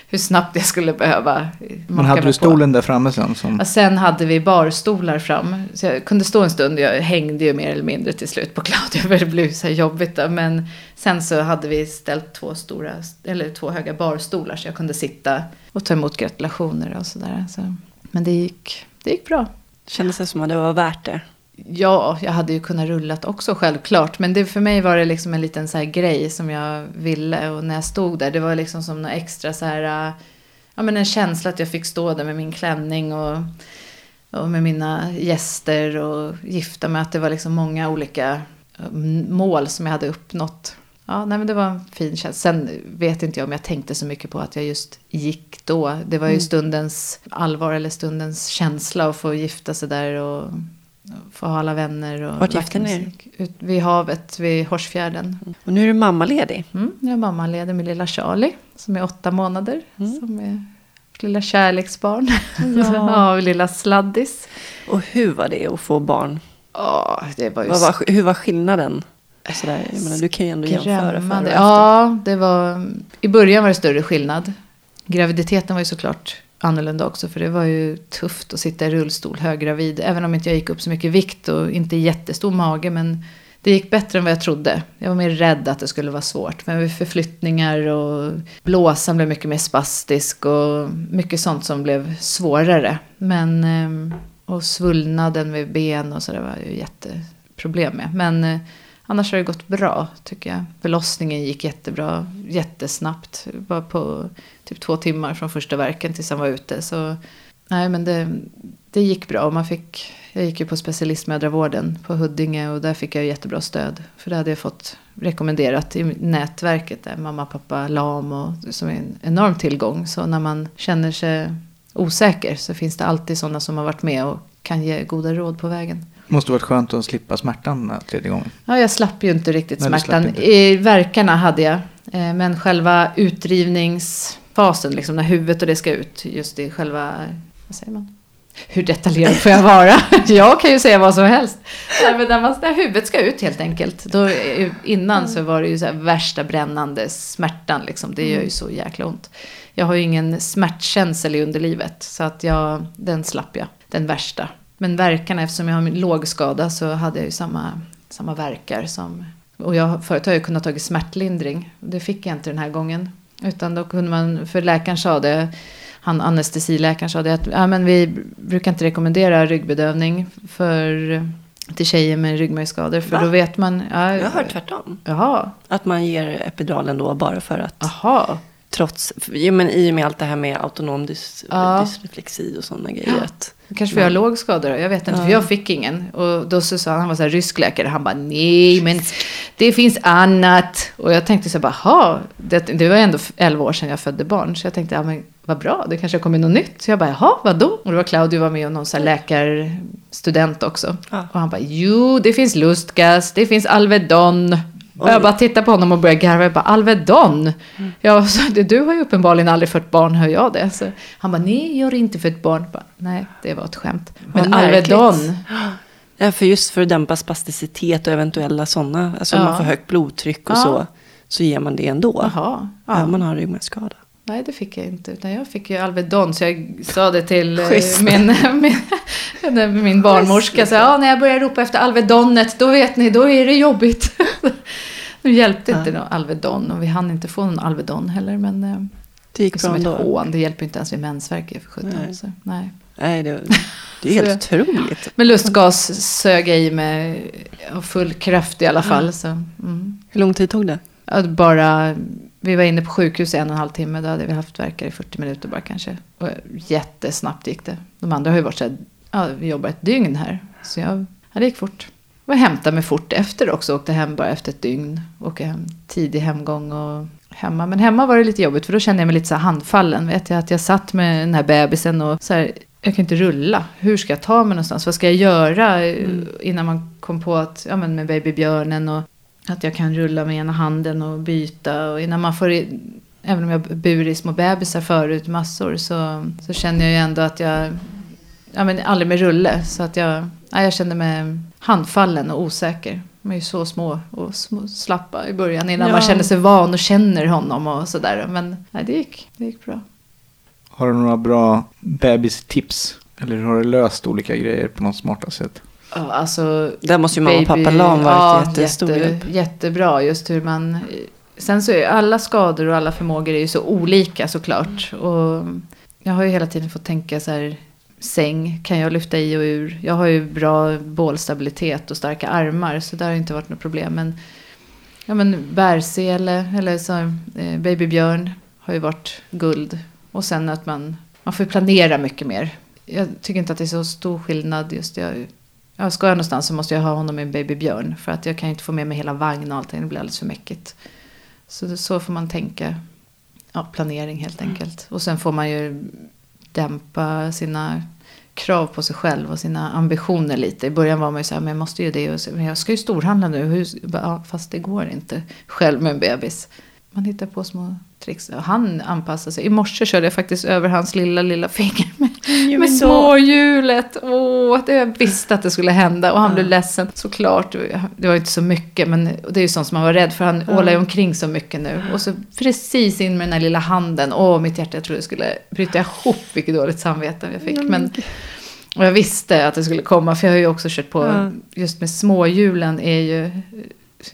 hur snabbt jag skulle behöva Men hade du stolen där framme sen? Som... Ja, sen hade vi barstolar fram. Så jag kunde stå en stund. Jag hängde ju mer eller mindre till slut på Claudia. För det blev så här jobbigt. Då. Men sen så hade vi ställt två stora, eller två höga barstolar. Så jag kunde sitta och ta emot gratulationer och sådär. Så. Men det gick, det gick bra. Kändes det som att det var värt det? Ja, jag hade ju kunnat rullat också självklart. Men det, för mig var det liksom en liten så här grej som jag ville. Och när jag stod där, det var liksom som något extra så här... Äh, ja, men en känsla att jag fick stå där med min klänning och, och med mina gäster och gifta mig. Att det var liksom många olika äh, mål som jag hade uppnått. Ja, nej, men det var en fin känsla. Sen vet inte jag om jag tänkte så mycket på att jag just gick då. Det var ju stundens allvar eller stundens känsla att få gifta sig där och få ha alla vänner. Och Vart gifte ni er? Ut vid havet, vid Horsfjärden. Och nu är du mammaledig. Mm, jag är mammaledig med lilla Charlie som är åtta månader. Som är lilla kärleksbarn. Ja. ja, lilla sladdis. Och hur var det att få barn? Ja, det var ju var, hur var skillnaden? Sådär, jag menar, du kan ju ändå jämföra före och. Ja, det var... I början var det större skillnad. Graviditeten var ju såklart annorlunda också. För det var ju tufft att sitta i rullstol höggravid. Även om inte jag gick upp så mycket i vikt och inte jättestor mage. Men det gick bättre än vad jag trodde. Jag var mer rädd att det skulle vara svårt. Men med förflyttningar och blåsan blev mycket mer spastisk. Och mycket sånt som blev svårare. Men... ehm, Och svullnaden med ben och så det var ju jätteproblem med. Men eh, annars har det gått bra tycker jag. Förlossningen gick jättebra, jättesnabbt. Bara på typ två timmar från första verken tills han var ute. Så nej men det, det gick bra. Man fick, jag gick ju på specialistmödravården på Huddinge och där fick jag jättebra stöd. För det hade jag fått rekommenderat i nätverket där mamma, pappa, LAM och som är en enorm tillgång. Så när man känner sig osäker så finns det alltid sådana som har varit med och kan ge goda råd på vägen. Måste varit skönt att slippa smärtan tredje gången. Ja, jag slapp ju inte riktigt Nej, du smärtan. inte. I verkarna hade jag. Eh, Men själva utdrivningsfasen, liksom när huvudet och det ska ut. Just i själva, vad säger man? Hur detaljerad får jag vara? jag kan ju säga vad som helst. Nej, men när, man, när huvudet ska ut helt enkelt. Då, innan så var det ju så här värsta brännande smärtan. Liksom. Det gör ju så jäkla ont. Jag har ju ingen smärtkänsel i underlivet. Så att jag, den slapp jag. Den värsta. Men verkarna, eftersom jag har låg skada så hade jag ju samma, samma verkar som... Och jag, förut har jag kunnat ta smärtlindring. Det fick jag inte den här gången. Utan då kunde man, för läkaren sa det, han anestesiläkaren sa det att ja, men vi brukar inte rekommendera ryggbedövning för, till tjejer med ryggmärgsskador. För Va? då vet man... Ja, Jag har hört tvärtom. Jaha, Att man ger epiduralen då bara för att jaha. trots, jo, men i och med allt det här med autonom dys, Ja. dysreflexi och sådana grejer. Att, Kanske för jag låg skada då, jag vet inte. För Ja. jag fick ingen. Och då så sa han, han var så här rysk läkare, han bara nej men det finns annat. Och jag tänkte så här bara, det, det var ändå 11 år sedan jag födde barn. Så jag tänkte, ja men vad bra, det kanske har kommit något nytt. Så jag bara, jaha, vadå? Och det var Claudio var med och någon så här läkarstudent också. Ja. Och han bara, jo det finns lustgas, det finns Alvedon. Och jag bara tittade på honom och började garva. Jag bara, Alvedon? Ja, så, det- du har ju uppenbarligen aldrig fött barn, hör jag det? Så, han bara, jag har inte fött barn. Jag Bara, nej, det var ett skämt. Men Vad. Alvedon, ja, för just för att dämpa spasticitet och eventuella sådana, alltså om Ja. man får högt blodtryck och Ja. så, så ger man det ändå. jaha. Ja. Ja. man har ryggmärgsskada. Nej, det fick jag inte. Utan jag fick ju Alvedon. Så jag sa det till eh, Schysst. min, min, min barnmorska. Så, ja, när jag börjar ropa efter Alvedonet, då vet ni, då är det jobbigt. nu hjälpte inte någon Alvedon. Och vi hann inte få någon Alvedon heller. Men eh, Det gick bra som ett ändå. hån. Det hjälper inte ens vid mensvärk för 17. Nej. Så, nej. Nej, det, det är helt otroligt. Men lustgas sög jag i med full kraft i alla fall. Så, mm. Hur lång tid tog det? Ja, bara, vi var inne på sjukhus i en och en halv timme. Då hade vi haft verkar i 40 minuter bara kanske. Och jättesnabbt gick det. De andra har ju varit så här, ja, vi jobbar ett dygn här. Så jag, ja, det gick fort. Och jag hämtade mig fort efter också. Åkte hem bara efter ett dygn. Åkte hem tidig hemgång och hemma. Men hemma var det lite jobbigt för då kände jag mig lite så handfallen. Vet jag att jag satt med den här bebisen och så här, jag kan inte rulla. Hur ska jag ta mig någonstans? Vad ska jag göra? Innan man kom på att, ja men med babybjörnen och att jag kan rulla med ena handen och byta. Och innan man får även om jag burit små bebisar förut massor så, så känner jag ju ändå att jag, ja men aldrig med rulle. Så att jag, ja, jag kände mig handfallen och osäker. De är ju så små och små, slappa i början innan Ja. man känner sig van och känner honom och sådär. Men nej, det, gick, det gick bra. Har du några bra bebistips? Eller har du löst olika grejer på något smarta sätt? Ja, Alltså, Där måste ju mamma och pappa Lan varit jättestor jätte, hjälp. Jättebra, just hur man... Sen så är alla skador och alla förmågor är ju så olika såklart. Och jag har ju hela tiden fått tänka så här, säng kan jag lyfta i och ur. Jag har ju bra bålstabilitet och starka armar så där har inte varit något problem. Men, ja, men bärsele eller så, eh, babybjörn har ju varit guld. Och sen att man, man får planera mycket mer. Jag tycker inte att det är så stor skillnad just jag Ja, ska jag någonstans så måste jag ha honom i en babybjörn. För att jag kan inte få med mig hela vagn och allting. Det blir alldeles för mäckigt. Så så får man tänka. Ja, planering helt enkelt. Och sen får man ju dämpa sina krav på sig själv och sina ambitioner lite. I början var man ju så här, men jag måste ju det. Och så, men jag ska ju storhandla nu. Hur, ja, fast det går inte själv med en bebis. Man hittar på små tricks. Han anpassar sig. I morse körde jag faktiskt över hans lilla, lilla finger med, Ja, med men då- småhjulet. Åh, det jag visste att det skulle hända. Och han Ja. blev ledsen. Såklart, det var inte så mycket. Men det är ju sånt som man var rädd för. Han Ja. ålar ju omkring så mycket nu. Och så precis in med den här lilla handen. Åh, mitt hjärta, jag trodde det skulle bryta ihop. Vilket dåligt samvete jag fick. Men, och jag visste att det skulle komma. För jag har ju också kört på, Ja. just med småhjulen är ju,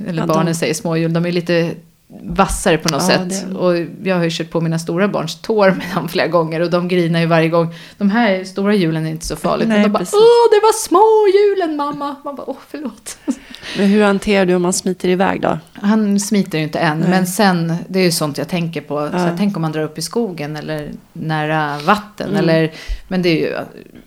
eller Ja, barnen säger småhjul, de är lite vassare på något Ja, sätt. det. Och jag har ju kört på mina stora barns tår med dem flera gånger och de grinar ju varje gång. De här stora hjulen är inte så farligt. Nej, men de bara, precis. åh det var småhjulen mamma. Man bara, åh förlåt. Men hur hanterar du om man smiter iväg då? Han smiter ju inte än, Nej. men sen, det är ju sånt jag tänker på. Så Ja. jag tänker om man drar upp i skogen eller nära vatten. Mm. Eller, men det är ju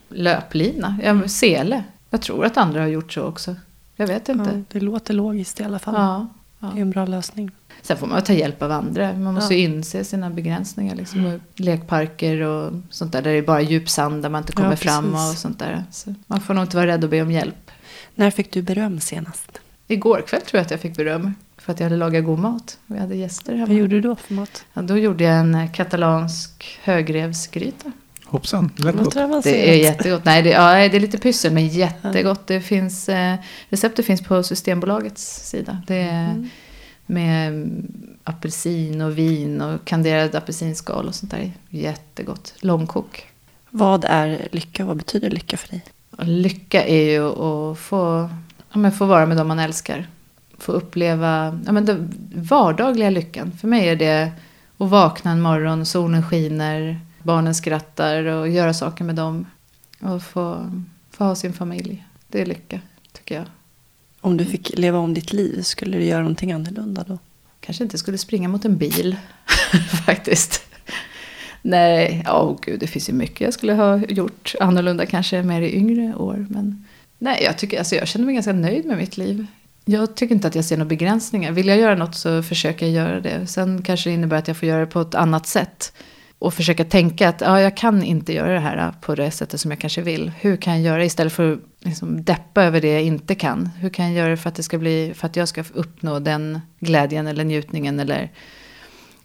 löplina, ja, sele. Jag tror att andra har gjort så också. Jag vet Ja, inte. det låter logiskt i alla fall. Ja. ja. Det är en bra lösning. Sen får man ta hjälp av andra. Man måste Ja. ju inse sina begränsningar. Liksom. Och Lekparker och sånt där. Där det är bara djup sand där man inte kommer Ja, fram och sånt där. Så man får nog inte vara rädd att be om hjälp. När fick du beröm senast? Igår kväll tror jag att jag fick beröm. För att jag hade lagat god mat. Vi hade gäster hemma. Vad gjorde du då för mat? Ja, då gjorde jag en eh, katalansk högrevsgryta. Hoppsan, det lät gott. Det är jättegott. Nej, det, ja, det är lite pyssel men jättegott. Det finns, eh, receptet finns på Systembolagets sida. Det är Mm. Med apelsin och vin och kanderad apelsinskal och sånt där. Jättegott. Långkok. Vad är lycka? Vad betyder lycka för dig? Lycka är ju att få, ja, men få vara med dem man älskar. Få uppleva ja, men den vardagliga lyckan. För mig är det att vakna en morgon, solen skiner, barnen skrattar och göra saker med dem. Och få, få ha sin familj. Det är lycka, tycker jag. Om du fick leva om ditt liv, skulle du göra någonting annorlunda då? Kanske inte skulle springa mot en bil, faktiskt. Nej, ja oh, gud, det finns ju mycket jag skulle ha gjort annorlunda kanske mer i yngre år. Men nej, jag, tycker, alltså, jag känner mig ganska nöjd med mitt liv. Jag tycker inte att jag ser några begränsningar. Vill jag göra något så försöker jag göra det. Sen kanske det innebär att jag får göra det på ett annat sätt. Och försöka tänka att ja, jag kan inte göra det här på det sättet som jag kanske vill. Hur kan jag göra istället för att liksom deppa över det jag inte kan? Hur kan jag göra det för att, det ska bli, för att jag ska uppnå den glädjen eller njutningen eller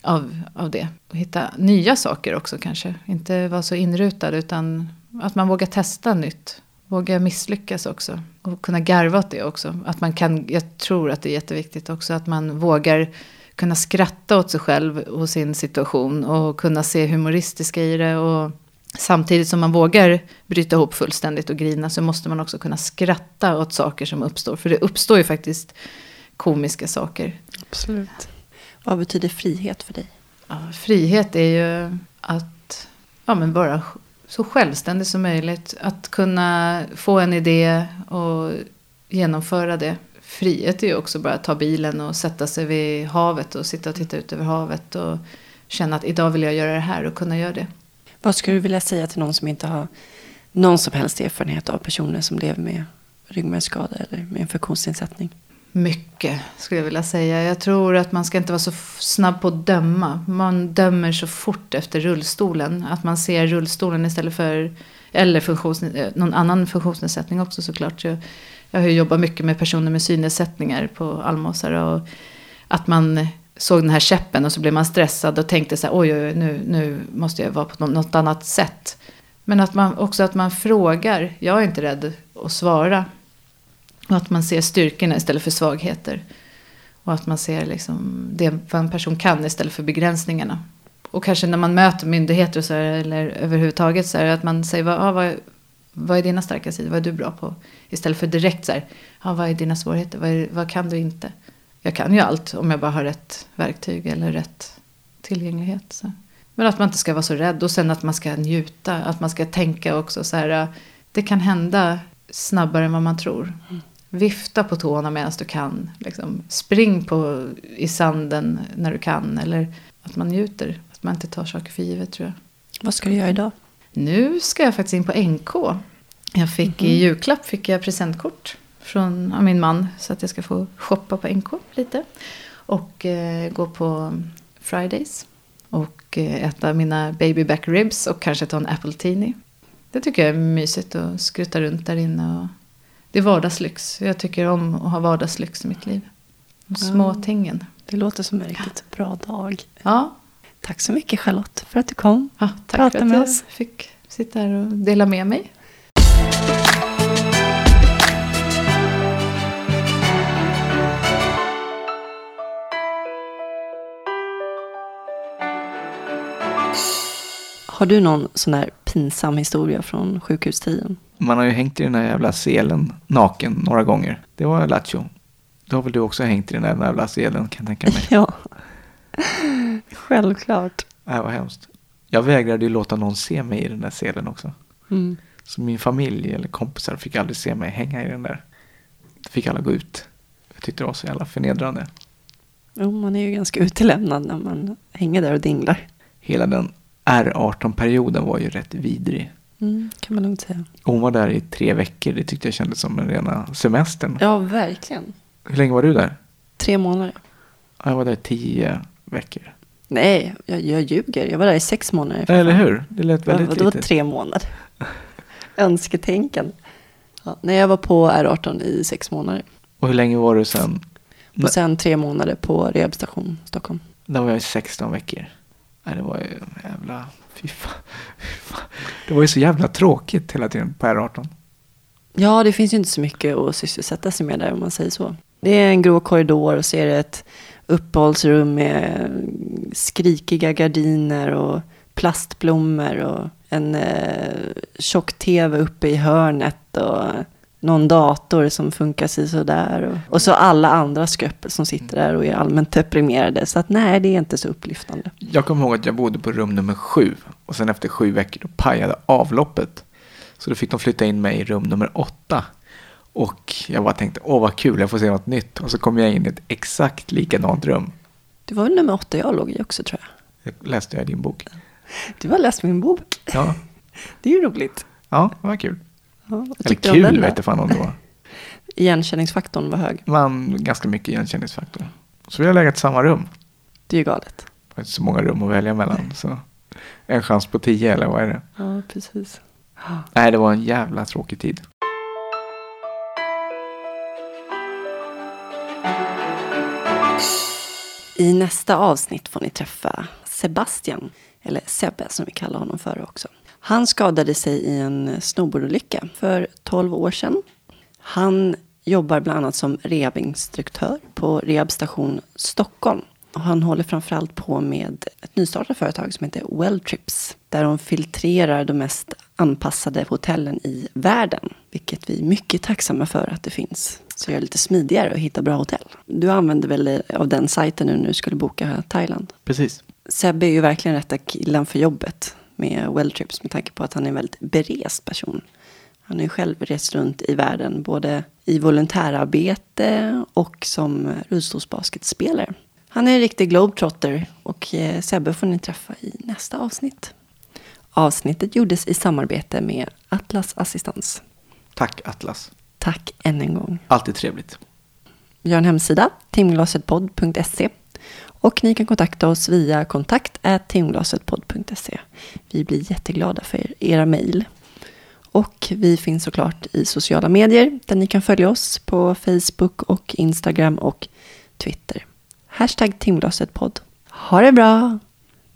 av, av det? Och hitta nya saker också kanske. Inte vara så inrutad utan att man vågar testa nytt. Våga misslyckas också. Och kunna garva åt det också. Att man kan, jag tror att det är jätteviktigt också att man vågar kunna skratta åt sig själv och sin situation och kunna se humoristiska i det. Och samtidigt som man vågar bryta ihop fullständigt och grina så måste man också kunna skratta åt saker som uppstår. För det uppstår ju faktiskt komiska saker. Absolut. Vad betyder frihet för dig? Ja, frihet är ju att ja, men vara så självständig som möjligt. Att kunna få en idé och genomföra det. Frihet är ju också bara att ta bilen och sätta sig vid havet och sitta och titta ut över havet och känna att idag vill jag göra det här och kunna göra det. Vad skulle du vilja säga till någon som inte har någon som helst erfarenhet av personer som lever med ryggmärgsskada eller med en funktionsnedsättning? Mycket skulle jag vilja säga. Jag tror att man ska inte vara så snabb på att döma. Man dömer så fort efter rullstolen. Att man ser rullstolen istället för, eller eh, någon annan funktionsnedsättning också såklart. Jag, jag har ju jobbat mycket med personer med synnedsättningar på allmosor. Och att man såg den här käppen och så blev man stressad och tänkte så här, oj, oj, oj nu, nu måste jag vara på något annat sätt. Men att man, också att man frågar, jag är inte rädd att svara. Och att man ser styrkorna istället för svagheter. Och att man ser liksom det vad en person kan istället för begränsningarna. Och kanske när man möter myndigheter så här, eller överhuvudtaget så här, att man säger vad, ah, vad, vad är dina starka sidor, vad är du bra på? Istället för direkt så här, ah, vad är dina svårigheter, vad, är, vad kan du inte? Jag kan ju allt om jag bara har rätt verktyg eller rätt tillgänglighet. Så. Men att man inte ska vara så rädd och sen att man ska njuta, att man ska tänka också så här, det kan hända snabbare än vad man tror. Mm. Vifta på tårna medan du kan. Liksom, spring på, i sanden när du kan. Eller att man njuter. Att man inte tar saker för givet tror jag. Vad ska du göra idag? Nu ska jag faktiskt in på NK. Jag fick mm i julklapp fick jag presentkort från min man. Så att jag ska få shoppa på NK lite. Och eh, gå på Fridays. Och eh, äta mina baby back ribs och kanske ta en apple teeny. Det tycker jag är mysigt att skruta runt där inne. Och det är vardagslyx. Jag tycker om att ha vardagslyx i mitt liv. De små tingen. Det låter som en riktigt bra dag. Ja. Tack så mycket Charlotte för att du kom. Ja, tack Prata för att jag oss. fick sitta här och dela med mig. Har du någon sån här pinsam historia från sjukhustiden? Man har ju hängt i den här jävla selen naken några gånger. Det var Lattjo. Då har väl du också hängt i den där jävla selen kan jag tänka mig. ja, självklart. Det var hemskt. Jag vägrade ju låta någon se mig i den där selen också. Mm. Så min familj eller kompisar fick aldrig se mig hänga i den där. Då fick alla gå ut. Jag tyckte det var så jävla förnedrande. Jo, man är ju ganska utelämnad när man hänger där och dinglar. Hela den R18-perioden var ju rätt vidrig. Mm, kan man lugnt säga. hon var där i tre veckor. Det tyckte jag kändes som en rena semestern. Ja, verkligen. Hur länge var du där? Tre månader. Jag var där tio veckor. Nej, jag, jag ljuger. Jag var där i sex månader. Eller hur? Det lät väldigt ja, litet. tre månader? Önsketänkande. Ja, nej, jag var på R18 i sex månader. Och hur länge var du sen? Och sen tre månader på rehabstation Stockholm. Där var jag i 16 veckor. Nej, det var ju jävla... Fy fan. Det var ju så jävla tråkigt hela tiden på R18. Ja, det finns ju inte så mycket att sysselsätta sig med där om man säger så. Det är en grå korridor och så är det ett uppehållsrum med skrikiga gardiner och plastblommor och en eh, tjock-tv uppe i hörnet och någon dator som funkar sig sådär. Och, och så alla andra skröppel som sitter där och är allmänt deprimerade. Så att nej, det är inte så upplyftande. Jag kommer ihåg att jag bodde på rum nummer sju. Och sen efter sju veckor då pajade avloppet. Så då fick de flytta in mig i rum nummer åtta. Och jag bara tänkte, åh vad kul, jag får se något nytt. Och så kom jag in i ett exakt likadant rum. Det var väl nummer åtta jag låg i också tror jag. Det läste jag din bok. Du har läst min bok. Ja. Det är ju roligt. Ja, det var kul. Ja, Eller kul vet jag fan om det var. Igenkänningsfaktorn var hög. Man, ganska mycket igenkänningsfaktor. Så vi har legat i samma rum. Det är ju galet. Det är inte så många rum att välja mellan. Så en chans på tio eller vad är det? Ja, precis. Nej, det var en jävla tråkig tid. I nästa avsnitt får ni träffa Sebastian, eller Sebbe som vi kallar honom för också. Han skadade sig i en snowboardolycka för 12 år sedan. Han jobbar bland annat som rehabinstruktör på Rehabstation Stockholm. Och han håller framförallt på med ett nystartat företag som heter Welltrips. Där de filtrerar de mest anpassade hotellen i världen. Vilket vi är mycket tacksamma för att det finns. Så det är lite smidigare att hitta bra hotell. Du använder väl av den sajten nu när du skulle boka Thailand? Precis. Sebbe är ju verkligen rätta killen för jobbet med Welltrips med tanke på att han är en väldigt berest person. Han har ju själv rest runt i världen både i volontärarbete och som rullstolsbasketspelare. Han är en riktig globetrotter och eh, Sebbe får ni träffa i nästa avsnitt. Avsnittet gjordes i samarbete med Atlas Assistans. Tack Atlas. Tack än en gång. Alltid trevligt. Vi har en hemsida, timglasetpodd.se och ni kan kontakta oss via kontakt timglasetpodd.se. Vi blir jätteglada för era mejl. Och vi finns såklart i sociala medier där ni kan följa oss på Facebook och Instagram och Twitter. Hashtag timglasetpodd. Ha det bra!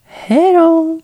Hej då!